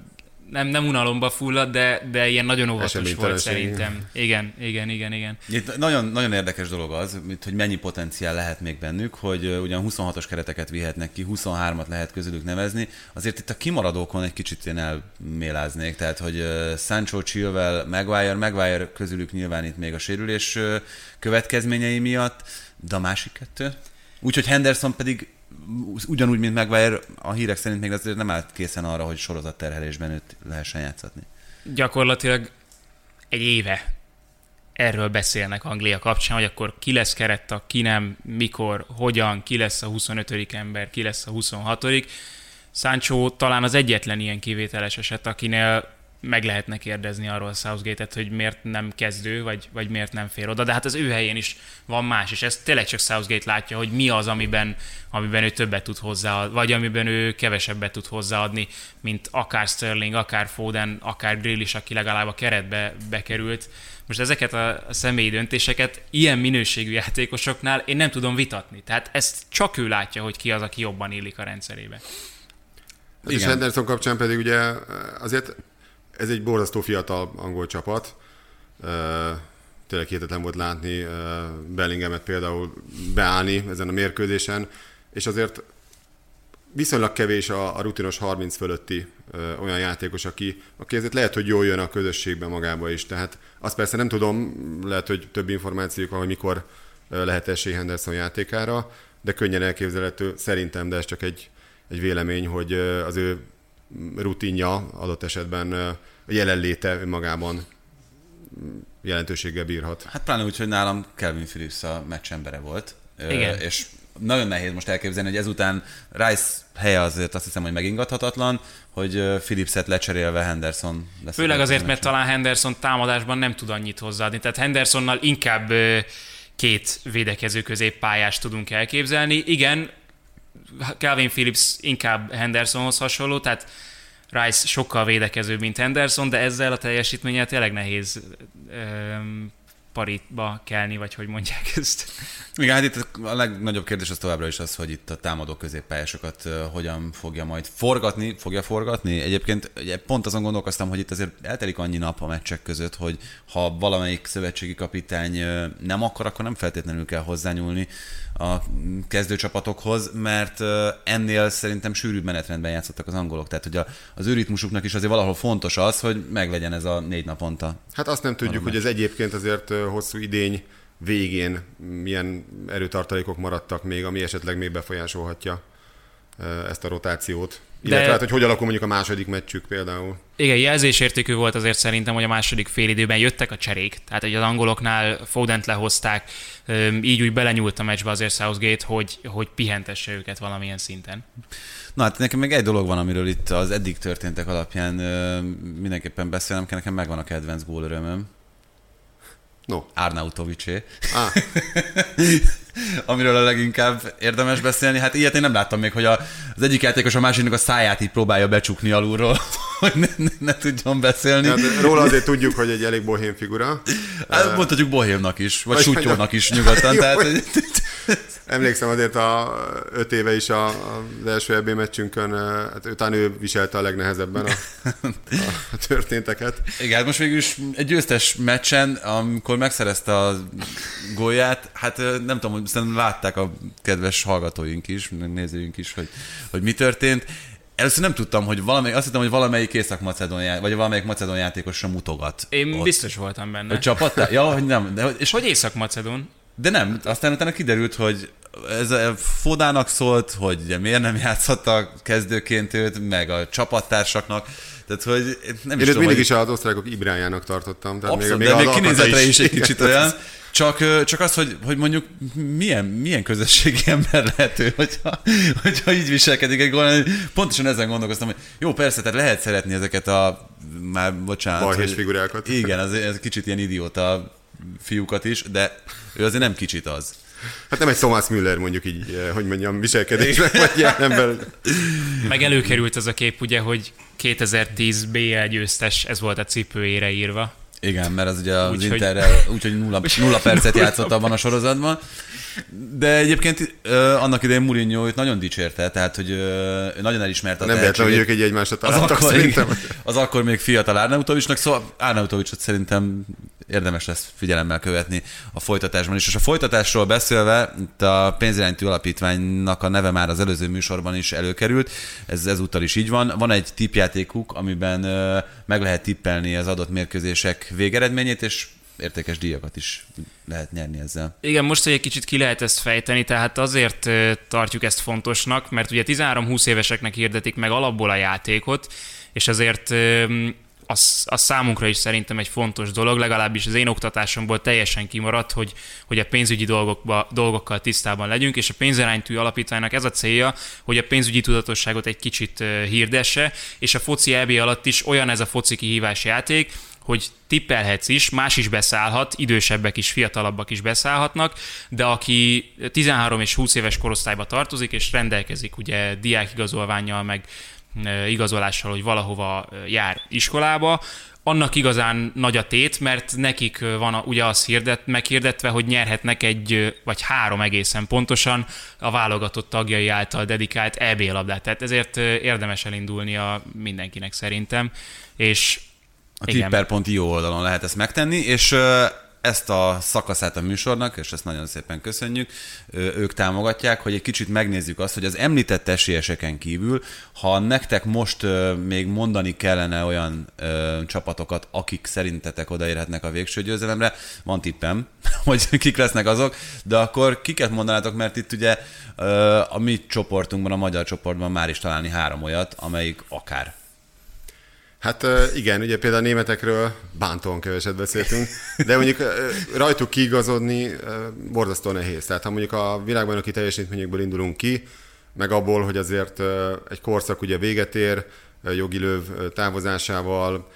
nem, nem unalomba fullad, de, de ilyen nagyon óvatos volt szerintem. Igen, igen, igen, igen. Itt nagyon, nagyon érdekes dolog az, hogy mennyi potenciál lehet még bennük, hogy ugyan 26-os kereteket vihetnek ki, 23-at lehet közülük nevezni, azért itt a kimaradókon egy kicsit én elméláznék, tehát hogy Sancho, Chilwell, Maguire, Maguire közülük nyilván itt még a sérülés következményei miatt, de a másik kettő? Úgyhogy Henderson pedig ugyanúgy, mint Maguire, a hírek szerint még azért nem állt készen arra, hogy sorozatterhelésben őt lehessen játszatni. Gyakorlatilag egy éve erről beszélnek Anglia kapcsán, hogy akkor ki lesz kerettag, ki nem, mikor, hogyan, ki lesz a 25. ember, ki lesz a 26. Sancho talán az egyetlen ilyen kivételes eset, akinél meg lehetne kérdezni arról Southgate-et, hogy miért nem kezdő, vagy, vagy miért nem fér oda, de hát az ő helyén is van más, és ezt tényleg csak Southgate látja, hogy mi az, amiben, amiben ő többet tud hozzáadni, vagy amiben ő kevesebbet tud hozzáadni, mint akár Sterling, akár Foden, akár Grealish, aki legalább a keretbe bekerült. Most ezeket a személyi döntéseket ilyen minőségű játékosoknál én nem tudom vitatni. Tehát ezt csak ő látja, hogy ki az, aki jobban illik a rendszerébe. Hát és. Henderson kapcsán pedig ugye azért ez egy borzasztó fiatal angol csapat. Tényleg hihetetlen volt látni Bellinghamet például beállni ezen a mérkőzésen, és azért viszonylag kevés a, a rutinos 30 fölötti ö, olyan játékos, aki, aki ezért lehet, hogy jól jön a közösségbe magába is. Tehát azt persze nem tudom, lehet, hogy több információk van, mikor lehet esély Henderson játékára, de könnyen elképzelhető szerintem, de ez csak egy, egy vélemény, hogy az ő rutinja adott esetben a jelenléte önmagában mm, jelentőséggel bírhat. Hát pláne úgy, hogy nálam Kelvin Phillips a meccs embere volt. Igen. És nagyon nehéz most elképzelni, hogy ezután Rice helye azért azt hiszem, hogy megingathatatlan, hogy ö, Phillipset lecserélve Henderson lesz. Főleg azért, mert talán Henderson támadásban nem tud annyit hozzáadni. Tehát Hendersonnal inkább két védekező középpályást tudunk elképzelni. Igen, Calvin Phillips inkább Hendersonhoz hasonló, tehát Rice sokkal védekezőbb, mint Henderson, de ezzel a teljesítménnyel tényleg nehéz paritba kelni, vagy hogy mondják ezt. Igen, hát itt a legnagyobb kérdés az továbbra is az, hogy itt a támadó középpályásokat hogyan fogja majd forgatni, fogja forgatni. Egyébként ugye pont azon gondolkoztam, hogy itt azért eltelik annyi nap a meccsek között, hogy ha valamelyik szövetségi kapitány nem akar, akkor nem feltétlenül kell hozzányúlni a kezdőcsapatokhoz, mert ennél szerintem sűrűbb menetrendben játszottak az angolok. Tehát, hogy a, az ő ritmusuknak is azért valahol fontos az, hogy meglegyen ez a négy naponta. Hát azt nem tudjuk, hogy ez egyébként azért hosszú idény végén milyen erőtartalékok maradtak még, ami esetleg még befolyásolhatja ezt a rotációt. Illetve De- hát, hogy hogy alakul mondjuk a második meccsük például. Igen, jelzésértékű volt azért szerintem, hogy a második félidőben jöttek a cserék. Tehát, hogy az angoloknál Fodent lehozták, így úgy belenyúlt a meccsbe azért Southgate, hogy, hogy pihentesse őket valamilyen szinten. Na hát nekem még egy dolog van, amiről itt az eddig történtek alapján mindenképpen beszélnem kell, nekem megvan a kedvenc gólörömöm. No. Arnautovicsé, Ah, amiről a leginkább érdemes beszélni. Hát ilyet én nem láttam még, hogy a, az egyik játékos a másiknak a száját így próbálja becsukni alulról, hogy ne, ne, ne tudjon beszélni. hát róla azért tudjuk, hogy egy elég bohém figura. Hát, mondhatjuk Bohémnak is, vagy Vagy- Sutyónak is nyugodtan. Jó, tehát, Emlékszem azért a öt éve is a, az első EB meccsünkön, hát utána ő viselte a legnehezebben a, a történteket. Igen, hát most végül is egy győztes meccsen, amikor megszerezte a gólját, hát nem tudom, hogy szerintem látták a kedves hallgatóink is, nézőink is, hogy, hogy mi történt. Először nem tudtam, hogy valamelyik, azt hittem, hogy valamelyik észak-macedon já- vagy valamelyik macedon játékosra mutogat. Én ott. biztos voltam benne. Hogy csapattá? Ja, hogy nem. De, és És hogy Észak-Macedon? De nem, aztán utána kiderült, hogy ez a Fodának szólt, hogy ugye miért nem játszhatta kezdőként őt, meg a csapattársaknak. Tehát, hogy nem Én is tudom, mindig hogy... is az osztrákok Ibrájának tartottam. Tehát Abszolút, még, de még alkata kinézetre is, egy Igen, kicsit olyan. Csak, csak az, hogy, hogy mondjuk milyen, milyen közösségi ember lehet ő, hogyha, hogyha így viselkedik egy gól. Pontosan ezen gondolkoztam, hogy jó, persze, tehát lehet szeretni ezeket a, már bocsánat. Balhés figurákat. Igen, az, ez kicsit ilyen idióta fiúkat is, de ő azért nem kicsit az. Hát nem egy Thomas Müller mondjuk így, eh, hogy mondjam, viselkedésben, vagy jelenben. Meg előkerült az a kép, ugye, hogy 2010 BL győztes, ez volt a cipőjére írva. Igen, mert az ugye az Úgyhogy- Interrel úgyhogy nulla, nulla percet játszott abban a sorozatban. De egyébként ö, annak idején Mourinho őt nagyon dicsérte, tehát hogy ö, ő nagyon elismerte a Nem véletlen, hogy ők egy egymásra az találtak akkor, szerintem. az akkor még fiatal Árnautovicsnak, szóval Árnautovicsot szerintem érdemes lesz figyelemmel követni a folytatásban is. És a folytatásról beszélve, itt a pénzirányító alapítványnak a neve már az előző műsorban is előkerült, ez ezúttal is így van. Van egy tippjátékuk, amiben meg lehet tippelni az adott mérkőzések végeredményét, és értékes díjakat is lehet nyerni ezzel. Igen, most, egy kicsit ki lehet ezt fejteni, tehát azért tartjuk ezt fontosnak, mert ugye 13-20 éveseknek hirdetik meg alapból a játékot, és azért az, az számunkra is szerintem egy fontos dolog, legalábbis az én oktatásomból teljesen kimaradt, hogy, hogy a pénzügyi dolgokba, dolgokkal tisztában legyünk, és a pénziránytű alapítványnak ez a célja, hogy a pénzügyi tudatosságot egy kicsit hirdesse, és a foci EB alatt is olyan ez a foci kihívás játék, hogy tippelhetsz is, más is beszállhat, idősebbek is, fiatalabbak is beszállhatnak, de aki 13 és 20 éves korosztályba tartozik, és rendelkezik ugye diákigazolványjal, meg igazolással, hogy valahova jár iskolába, annak igazán nagy a tét, mert nekik van a, ugye az hirdet, meghirdetve, hogy nyerhetnek egy, vagy három egészen pontosan a válogatott tagjai által dedikált EB labdát. Tehát ezért érdemes elindulnia mindenkinek szerintem. És A tipper.io oldalon lehet ezt megtenni, és ezt a szakaszát a műsornak, és ezt nagyon szépen köszönjük, ők támogatják, hogy egy kicsit megnézzük azt, hogy az említett esélyeseken kívül, ha nektek most még mondani kellene olyan csapatokat, akik szerintetek odaérhetnek a végső győzelemre, van tippem, hogy kik lesznek azok, de akkor kiket mondanátok, mert itt ugye a mi csoportunkban, a magyar csoportban már is találni három olyat, amelyik akár. Hát igen, ugye például a németekről bántóan keveset beszéltünk, de mondjuk rajtuk kiigazodni borzasztó nehéz. Tehát ha mondjuk a világbajnoki teljesítményekből indulunk ki, meg abból, hogy azért egy korszak ugye véget ér, jogi löv távozásával,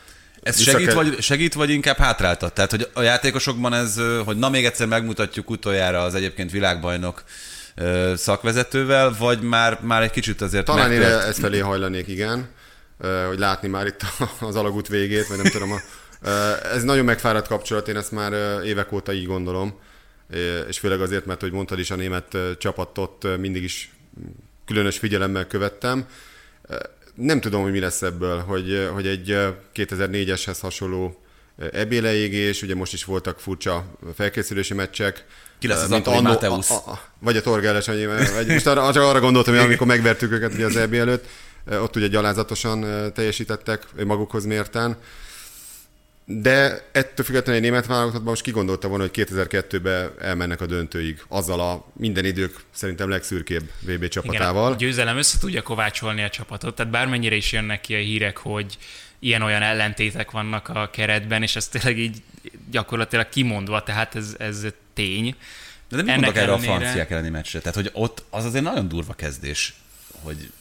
Ez Vissza segít, kell- vagy, segít, vagy inkább hátráltat? Tehát, hogy a játékosokban ez, hogy na még egyszer megmutatjuk utoljára az egyébként világbajnok szakvezetővel, vagy már, már egy kicsit azért Talán én megtört? ez felé hajlanék, igen, hogy látni már itt az alagút végét, vagy nem tudom. A, ez nagyon megfáradt kapcsolat, én ezt már évek óta így gondolom, és főleg azért, mert, hogy mondtad is, a német csapatot mindig is különös figyelemmel követtem. Nem tudom, hogy mi lesz ebből, hogy, hogy egy ö, 2004-eshez hasonló ö, EB leégés, ugye most is voltak furcsa felkészülési meccsek. Ki lesz az mint Antoni Mateusz? a- a- Vagy a Torgelles, vagy most arra, arra gondoltam, hogy amikor megvertük őket ugye az EB előtt, ott ugye gyalázatosan teljesítettek magukhoz mérten. De ettől függetlenül egy német válogatottban most kigondolta volna, hogy 2002-ben elmennek a döntőig azzal a minden idők szerintem legszürkébb VB csapatával. Igen, a győzelem össze tudja kovácsolni a csapatot, tehát bármennyire is jönnek ki a hírek, hogy ilyen-olyan ellentétek vannak a keretben, és ez tényleg így gyakorlatilag kimondva, tehát ez, ez tény. De nem Ennek mondok erre a ellenére- franciák elleni meccsre. Tehát, hogy ott az azért nagyon durva kezdés, hogy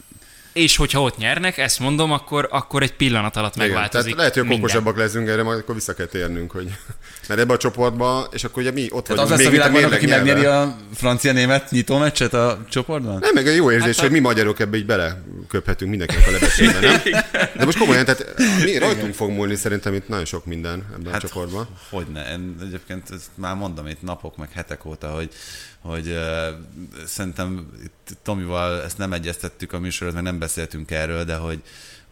És hogyha ott nyernek, ezt mondom, akkor, akkor egy pillanat alatt Igen, megváltozik tehát lehet, hogy okosabbak leszünk erre, majd akkor vissza kell térnünk, hogy mert ebbe a csoportba, és akkor ugye mi ott tehát az vagyunk, lesz a világbajnok, aki megnyeri a francia-német nyitó meccset a csoportban? Nem, meg jó érzés, Hát hogy mi magyarok ebbe így beleköphetünk mindenkinek a lebesébe, nem? De most komolyan, tehát mi rajtunk fog múlni szerintem itt nagyon sok minden ebben Hát, a csoportban. Hogyne. Én egyébként ezt már mondom itt napok, meg hetek óta, hogy, hogy uh, szerintem itt Tomival ezt nem egyeztettük a műsorot, meg nem beszéltünk erről, de hogy,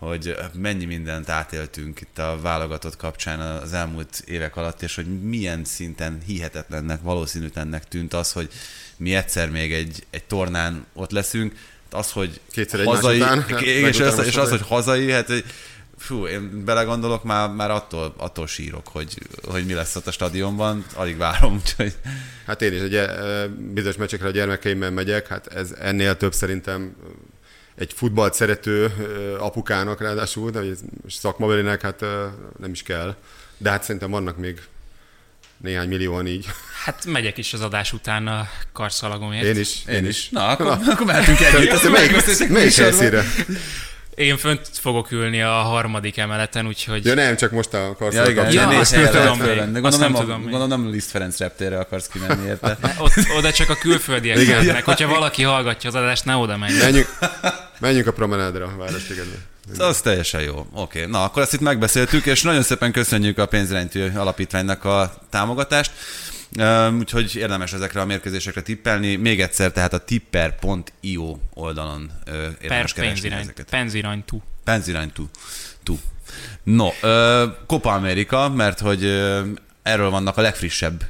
hogy mennyi mindent átéltünk itt a válogatott kapcsán az elmúlt évek alatt, és hogy milyen szinten hihetetlennek, valószínűtlennek tűnt az, hogy mi egyszer még egy, egy tornán ott leszünk, az, hogy Kétszer hazai, után, és, az, és az, hogy hazai, hát hogy Fú, én belegondolok, már, már attól, attól sírok, hogy, hogy mi lesz ott a stadionban, alig várom, úgyhogy Hát én is egy eh, bizonyos meccsekre a gyermekeimmel megyek, hát ez ennél több szerintem egy futballt szerető apukának ráadásul, de szakmabelinek hát nem is kell. De hát szerintem vannak még néhány millióan így. Hát megyek is az adás után a karszalagomért. Én is, én, is. Na, akkor, akkor mehetünk együtt. Te, te melyik, melyik helyszínre? Én fönt fogok ülni a harmadik emeleten, úgyhogy... Ja nem, csak most a Ja, karszal igen. Ja, ja, azt négy nem tudom még. Azt Gondolom, nem a, tudom gondolom nem Liszt Ferenc reptérre akarsz kimenni, érte? Ott, oda csak a külföldiek Igen. mennek. Hogyha valaki hallgatja az adást, ne oda menjen. Menjünk, Menjünk a promenádra a Városligedbe. Az teljesen jó. Oké, okay. na akkor ezt itt megbeszéltük, és nagyon szépen köszönjük a pénzrendű alapítványnak a támogatást. Úgyhogy érdemes ezekre a mérkőzésekre tippelni. Még egyszer, tehát a tipper.io oldalon érdemes per keresni ezeket. Penziránytú. Penziránytú. Tú. No, Copa America, mert hogy erről vannak a legfrissebb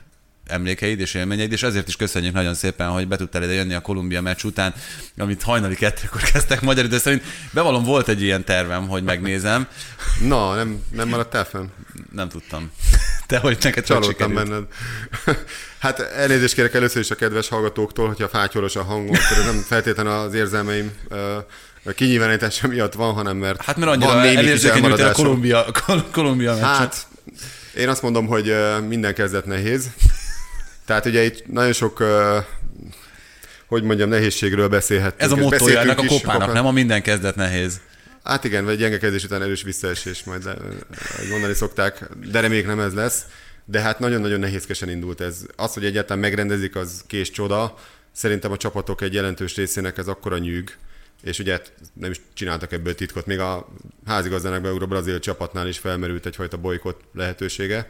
emlékeid és élményeid, és ezért is köszönjük nagyon szépen, hogy be tudtál ide jönni a Kolumbia meccs után, amit hajnali kettőkor kezdtek magyar idő szerint. Bevallom, volt egy ilyen tervem, hogy megnézem. Na, nem, nem maradtál fenn? Nem tudtam. Te hogy neked Csalódtam benned. Hát elnézést kérek először is a kedves hallgatóktól, hogyha fátyolos a hangom, akkor nem feltétlenül az érzelmeim uh, kinyilvánítása miatt van, hanem mert Hát mert annyira elérzékenyültél a Kolumbia, Kolumbia meccset. Hát, én azt mondom, hogy minden kezdet nehéz. Tehát ugye itt nagyon sok hogy mondjam, nehézségről beszélhetünk. Ez a mottoja ennek a kopának, nem a minden kezdet nehéz. Hát igen, vagy gyenge kezdés után erős visszaesés, majd mondani szokták, de reméljük nem ez lesz. De hát nagyon-nagyon nehézkesen indult ez. Az, hogy egyáltalán megrendezik, az kés csoda. Szerintem a csapatok egy jelentős részének ez akkora nyűg, és ugye hát nem is csináltak ebből titkot. Még a házigazdának beugró brazil csapatnál is felmerült egyfajta bolykott lehetősége.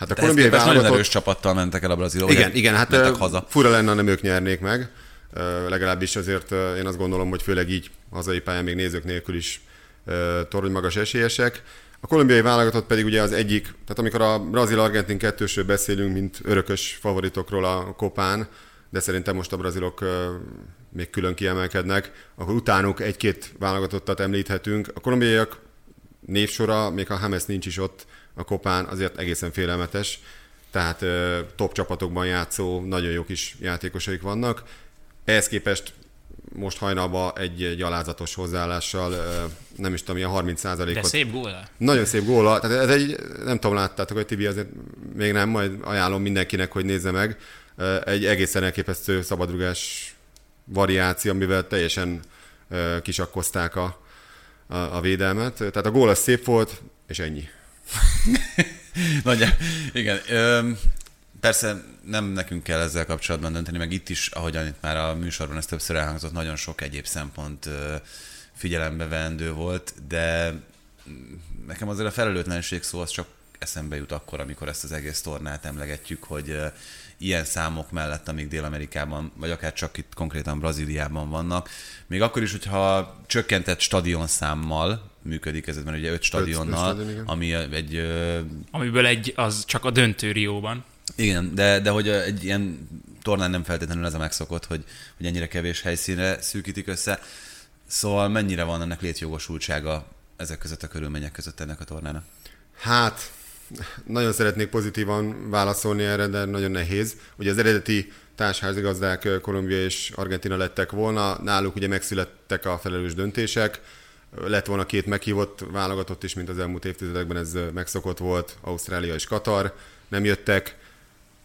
Hát a kolumbiai válogatott... nagyon erős csapattal mentek el a brazilok. Igen, igen, hát haza. fura lenne, nem ők nyernék meg. Legalábbis azért én azt gondolom, hogy főleg így hazai pályán még nézők nélkül is torony magas esélyesek. A kolumbiai válogatott pedig ugye az egyik, tehát amikor a brazil-argentin kettősről beszélünk, mint örökös favoritokról a kopán, de szerintem most a brazilok még külön kiemelkednek, akkor utánuk egy-két válogatottat említhetünk. A kolumbiaiak névsora, még ha Hames nincs is ott a kopán, azért egészen félelmetes. Tehát top csapatokban játszó, nagyon jó kis játékosaik vannak. Ehhez képest most hajnalban egy gyalázatos hozzáállással, nem is tudom, ilyen 30 ot De szép góla. Nagyon szép góla. Tehát ez egy, nem tudom, láttátok, hogy Tibi azért még nem, majd ajánlom mindenkinek, hogy nézze meg. Egy egészen elképesztő szabadrugás variáció, amivel teljesen kisakkozták a, a, a védelmet. Tehát a gól az szép volt, és ennyi. Nagy, igen. Persze nem nekünk kell ezzel kapcsolatban dönteni, meg itt is, ahogyan itt már a műsorban ez többször elhangzott, nagyon sok egyéb szempont figyelembe vendő volt, de nekem azért a felelőtlenség szó az csak eszembe jut akkor, amikor ezt az egész tornát emlegetjük, hogy ilyen számok mellett, amik Dél-Amerikában, vagy akár csak itt konkrétan Brazíliában vannak, még akkor is, hogyha csökkentett stadionszámmal működik ez, mert ugye öt stadionnal, öt, stadion, ami egy... Amiből egy az csak a döntő Rióban. Igen, de, de hogy egy ilyen tornán nem feltétlenül ez a megszokott, hogy, hogy ennyire kevés helyszínre szűkítik össze. Szóval mennyire van ennek létjogosultsága ezek között a körülmények között ennek a tornának? Hát, nagyon szeretnék pozitívan válaszolni erre, de nagyon nehéz. Ugye az eredeti társházigazdák Kolumbia és Argentina lettek volna, náluk ugye megszülettek a felelős döntések, lett volna két meghívott válogatott is, mint az elmúlt évtizedekben ez megszokott volt, Ausztrália és Katar, nem jöttek,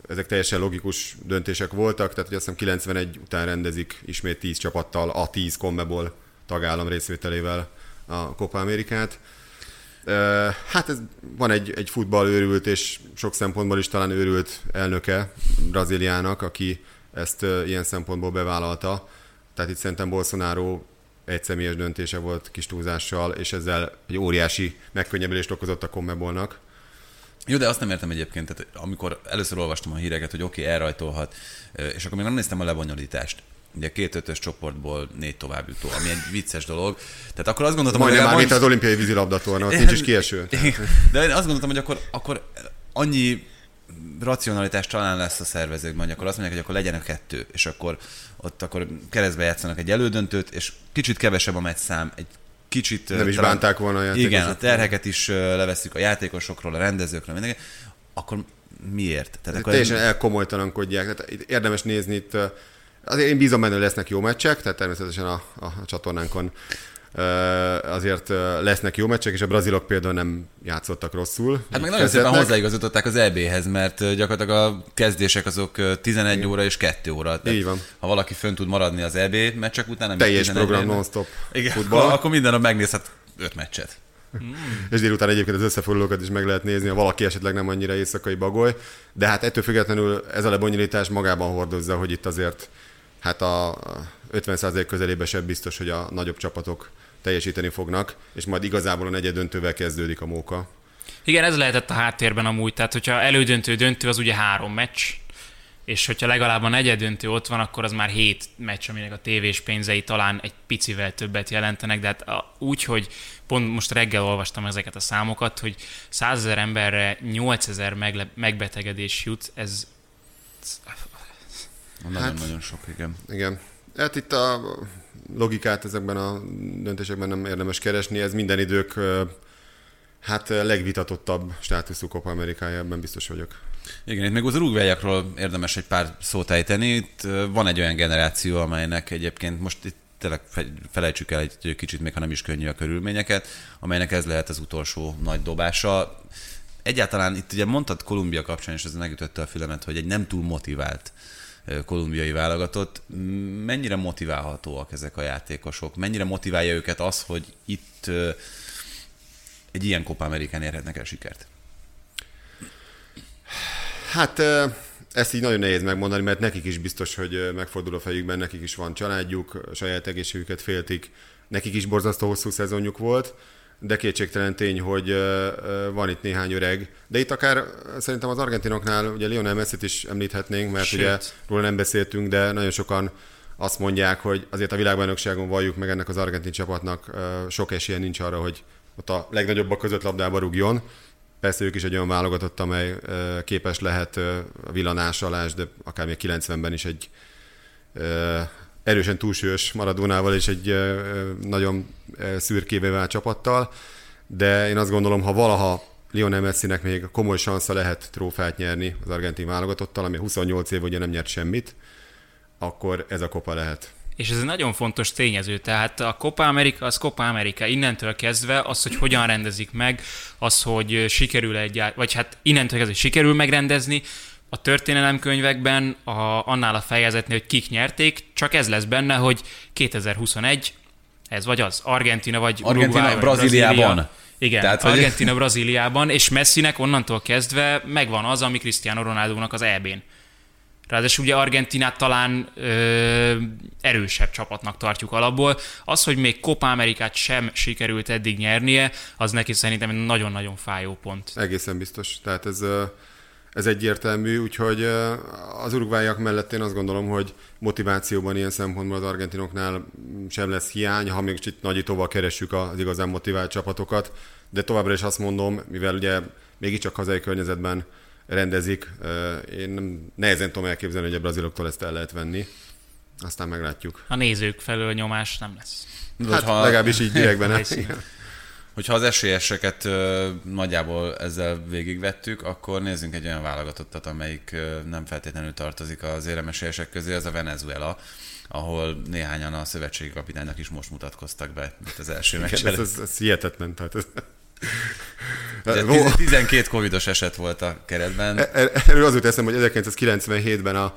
ezek teljesen logikus döntések voltak, tehát hogy azt hiszem 91 után rendezik ismét 10 csapattal, a 10 Conmebol tagállam részvételével a Copa Amerikát. Hát ez, van egy, egy futballőrült és sok szempontból is talán őrült elnöke Brazíliának, aki ezt ilyen szempontból bevállalta. Tehát itt szerintem Bolsonaro egy személyes döntése volt kis túlzással, és ezzel egy óriási megkönnyebbülést okozott a Conmebolnak. Jó, de azt nem értem egyébként, tehát amikor először olvastam a híreket, hogy oké, okay, elrajtolhat, és akkor még nem néztem a lebonyolítást. Ugye két ötös csoportból négy továbbjutó, ami egy vicces dolog. Tehát akkor azt gondoltam, Majdnem hogy... már, mint az olimpiai vízilabdatorna, ott nincs is kieső. De én azt gondoltam, hogy akkor, akkor annyi racionalitás talán lesz a szervezőkben, hogy akkor azt mondják, hogy akkor legyen a kettő, és akkor ott akkor keresztbe játszanak egy elődöntőt, és kicsit kevesebb a meccs szám, egy kicsit... Nem is bánták volna a játékosok. Igen, a terheket is leveszik a játékosokról, a rendezőkről, mindenki. Akkor miért? Tehát akkor teljesen elkomolytalankodják. Tehát érdemes nézni itt, azért én bízom benne, hogy lesznek jó meccsek, tehát természetesen a, a, a csatornánkon azért lesznek jó meccsek, és a brazilok például nem játszottak rosszul. Hát meg nagyon szépen hozzáigazították az EB-hez, mert gyakorlatilag a kezdések azok 11 Igen. óra és 2 óra. Tehát Így van. Ha valaki fönn tud maradni az EB meccsek után, nem Teljes program non-stop Igen, futball. akkor minden nap megnézhet 5 meccset. Mm. És délután egyébként az összefoglalókat is meg lehet nézni, ha valaki esetleg nem annyira éjszakai bagoly. De hát ettől függetlenül ez a lebonyolítás magában hordozza, hogy itt azért hát a 50% közelébe sem biztos, hogy a nagyobb csapatok teljesíteni fognak, és majd igazából a negyed döntővel kezdődik a móka. Igen, ez lehetett a háttérben amúgy, tehát hogyha elődöntő, döntő, az ugye három meccs, és hogyha legalább a negyed döntő ott van, akkor az már hét meccs, aminek a tévés pénzei talán egy picivel többet jelentenek, de hát úgy, hogy pont most reggel olvastam ezeket a számokat, hogy 100 ezer emberre 8 ezer megbetegedés jut, ez... Nagyon-nagyon hát, sok, igen. Igen. Hát itt a logikát ezekben a döntésekben nem érdemes keresni, ez minden idők hát legvitatottabb státuszú Copa Amerikája, ebben biztos vagyok. Igen, itt még az urugvályakról érdemes egy pár szót ejteni. Itt van egy olyan generáció, amelynek egyébként most itt tényleg felejtsük el egy kicsit, még ha nem is könnyű a körülményeket, amelynek ez lehet az utolsó nagy dobása. Egyáltalán itt ugye mondtad Kolumbia kapcsán, és ez megütötte a fülemet, hogy egy nem túl motivált kolumbiai válogatott. Mennyire motiválhatóak ezek a játékosok? Mennyire motiválja őket az, hogy itt egy ilyen Copa Amerikán érhetnek el sikert? Hát ezt így nagyon nehéz megmondani, mert nekik is biztos, hogy megfordul a fejükben, nekik is van családjuk, saját egészségüket féltik, nekik is borzasztó hosszú szezonjuk volt, de kétségtelen tény, hogy van itt néhány öreg. De itt akár szerintem az argentinoknál ugye Lionel Messi-t is említhetnénk, mert Sőt. ugye róla nem beszéltünk, de nagyon sokan azt mondják, hogy azért a világbajnokságon valljuk meg ennek az argentin csapatnak sok esélye nincs arra, hogy ott a legnagyobbak között labdába rúgjon. Persze ők is egy olyan válogatott, amely képes lehet a villanásalás, de akár még 90-ben is egy erősen túlsúlyos Maradonával és egy nagyon szürkévé vált csapattal, de én azt gondolom, ha valaha Lionel Messinek még komoly szansza lehet trófát nyerni az argentin válogatottal, ami 28 év ugye nem nyert semmit, akkor ez a kopa lehet. És ez egy nagyon fontos tényező, tehát a Copa America az Copa America. Innentől kezdve az, hogy hogyan rendezik meg, az, hogy sikerül egy, vagy hát innentől kezdve sikerül megrendezni, a történelemkönyvekben a, annál a fejezetnél, hogy kik nyerték, csak ez lesz benne, hogy 2021, ez vagy az, Argentina vagy Argentina, Uruguay, Brazíliában. Brazília. Igen, Tehát, Argentina, hogy... Brazíliában, és Messinek onnantól kezdve megvan az, ami Cristiano Ronaldo-nak az EB-n. Ráadásul ugye Argentinát talán ö, erősebb csapatnak tartjuk alapból. Az, hogy még Copa Amerikát sem sikerült eddig nyernie, az neki szerintem egy nagyon-nagyon fájó pont. Egészen biztos. Tehát ez, ez egyértelmű, úgyhogy az urugvájak mellett én azt gondolom, hogy motivációban ilyen szempontból az argentinoknál sem lesz hiány, ha még itt nagyítóval keressük az igazán motivált csapatokat, de továbbra is azt mondom, mivel ugye mégiscsak hazai környezetben rendezik. Én nem, nehezen tudom elképzelni, hogy a braziloktól ezt el lehet venni. Aztán meglátjuk. A nézők felől nyomás nem lesz. Hát ha... legalábbis így direktben. Hogyha az esélyeseket ö, nagyjából ezzel végigvettük, akkor nézzünk egy olyan válogatottat, amelyik ö, nem feltétlenül tartozik az éremesélyesek közé, az a Venezuela, ahol néhányan a szövetségi kapitánynak is most mutatkoztak be, mint az első meccsen. Ez, ez, ez hihetetlen. Tehát ez... 12 covidos eset volt a keretben. E- e- erről az jut eszem, hogy 1997-ben a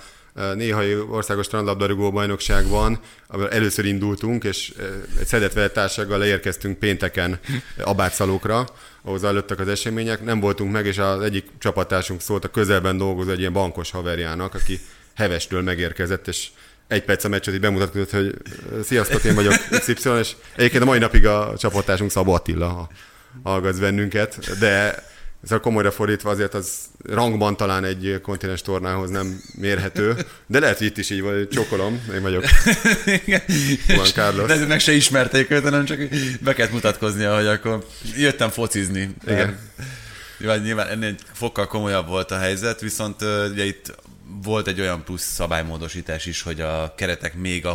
néhai országos strandlabdarúgó bajnokságban, ahol először indultunk, és egy szedett társággal leérkeztünk pénteken Abátszalókra, ahol zajlottak az események. Nem voltunk meg, és az egyik csapattársunk szólt a közelben dolgozó egy ilyen bankos haverjának, aki hevestől megérkezett, és egy perc a meccset így bemutatkozott, hogy sziasztok, én vagyok XY, és egyébként a mai napig a csapattársunk Szabó Attila, hallgatsz bennünket, de ez a komolyra fordítva azért az rangban talán egy kontinens tornához nem mérhető, de lehet, hogy itt is így vagy, csokolom, én vagyok Juan Carlos. De meg se ismerték őt, hanem csak be kellett mutatkoznia, hogy akkor jöttem focizni. Igen. Vagy nyilván ennél fokkal komolyabb volt a helyzet, viszont ugye itt volt egy olyan plusz szabálymódosítás is, hogy a keretek még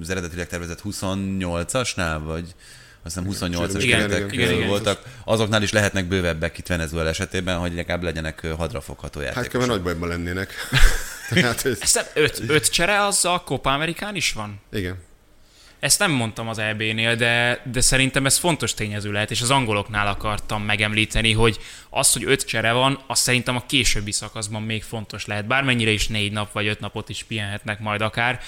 az eredetileg tervezett 28-asnál, vagy azt hiszem 28-as keretek igen, igen, voltak, igen. azoknál is lehetnek bővebbek itt Venezuela esetében, hogy legalább legyenek hadrafogható játékosok. Hát kell, nagy bajban lennének. Tehát, ez... Ezt öt, öt csere az a Copa Amerikán is van? Igen. Ezt nem mondtam az EB-nél, de, de szerintem ez fontos tényező lehet, és az angoloknál akartam megemlíteni, hogy az, hogy öt csere van, az szerintem a későbbi szakaszban még fontos lehet. Bármennyire is négy nap vagy öt napot is pihenhetnek majd akár,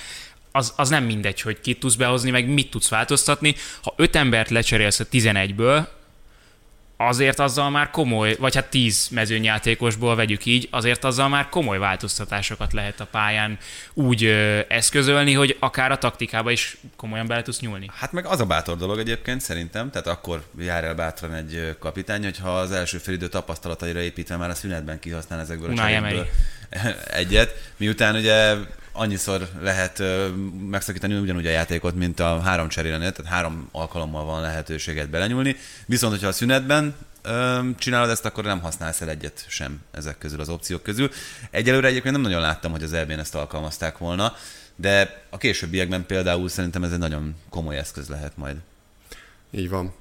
az, az nem mindegy, hogy kit tudsz behozni, meg mit tudsz változtatni. Ha öt embert lecserélsz a 11-ből, azért azzal már komoly, vagy hát tíz mezőnyjátékosból vegyük így, azért azzal már komoly változtatásokat lehet a pályán úgy ö, eszközölni, hogy akár a taktikába is komolyan bele tudsz nyúlni. Hát meg az a bátor dolog egyébként szerintem, tehát akkor jár el bátran egy kapitány, hogyha az első félidő tapasztalataira építve már a szünetben kihasznál ezekből Unai a cserékből egyet, miután ugye annyiszor lehet megszakítani ugyanúgy a játékot, mint a három cserélenél, tehát három alkalommal van lehetőséget belenyúlni. Viszont, hogyha a szünetben csinálod ezt, akkor nem használsz el egyet sem ezek közül az opciók közül. Egyelőre egyébként nem nagyon láttam, hogy az EB-n ezt alkalmazták volna, de a későbbiekben például szerintem ez egy nagyon komoly eszköz lehet majd. Így van.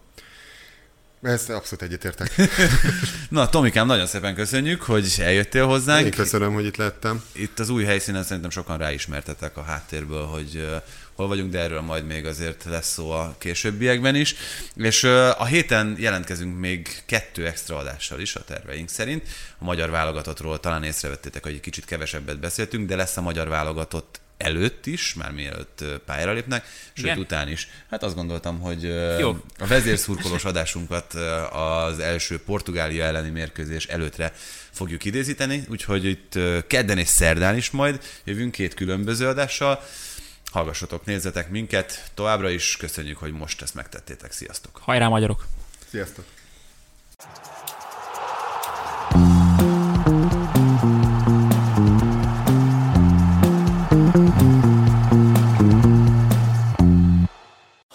Ezt abszolút egyetértek. Na, Tomikám, nagyon szépen köszönjük, hogy eljöttél hozzánk. Én köszönöm, hogy itt lettem. Itt az új helyszínen szerintem sokan ráismertetek a háttérből, hogy hol vagyunk, de erről majd még azért lesz szó a későbbiekben is. És a héten jelentkezünk még kettő extra adással is a terveink szerint. A magyar válogatottról talán észrevettétek, hogy egy kicsit kevesebbet beszéltünk, de lesz a magyar válogatott előtt is, már mielőtt pályára lépnek, sőt Igen? után is. Hát azt gondoltam, hogy Jó. a vezérszurkolós adásunkat az első Portugália elleni mérkőzés előttre fogjuk idézíteni, úgyhogy itt kedden és szerdán is majd jövünk két különböző adással. Hallgassatok, nézzetek minket, továbbra is köszönjük, hogy most ezt megtettétek. Sziasztok! Hajrá magyarok! Sziasztok!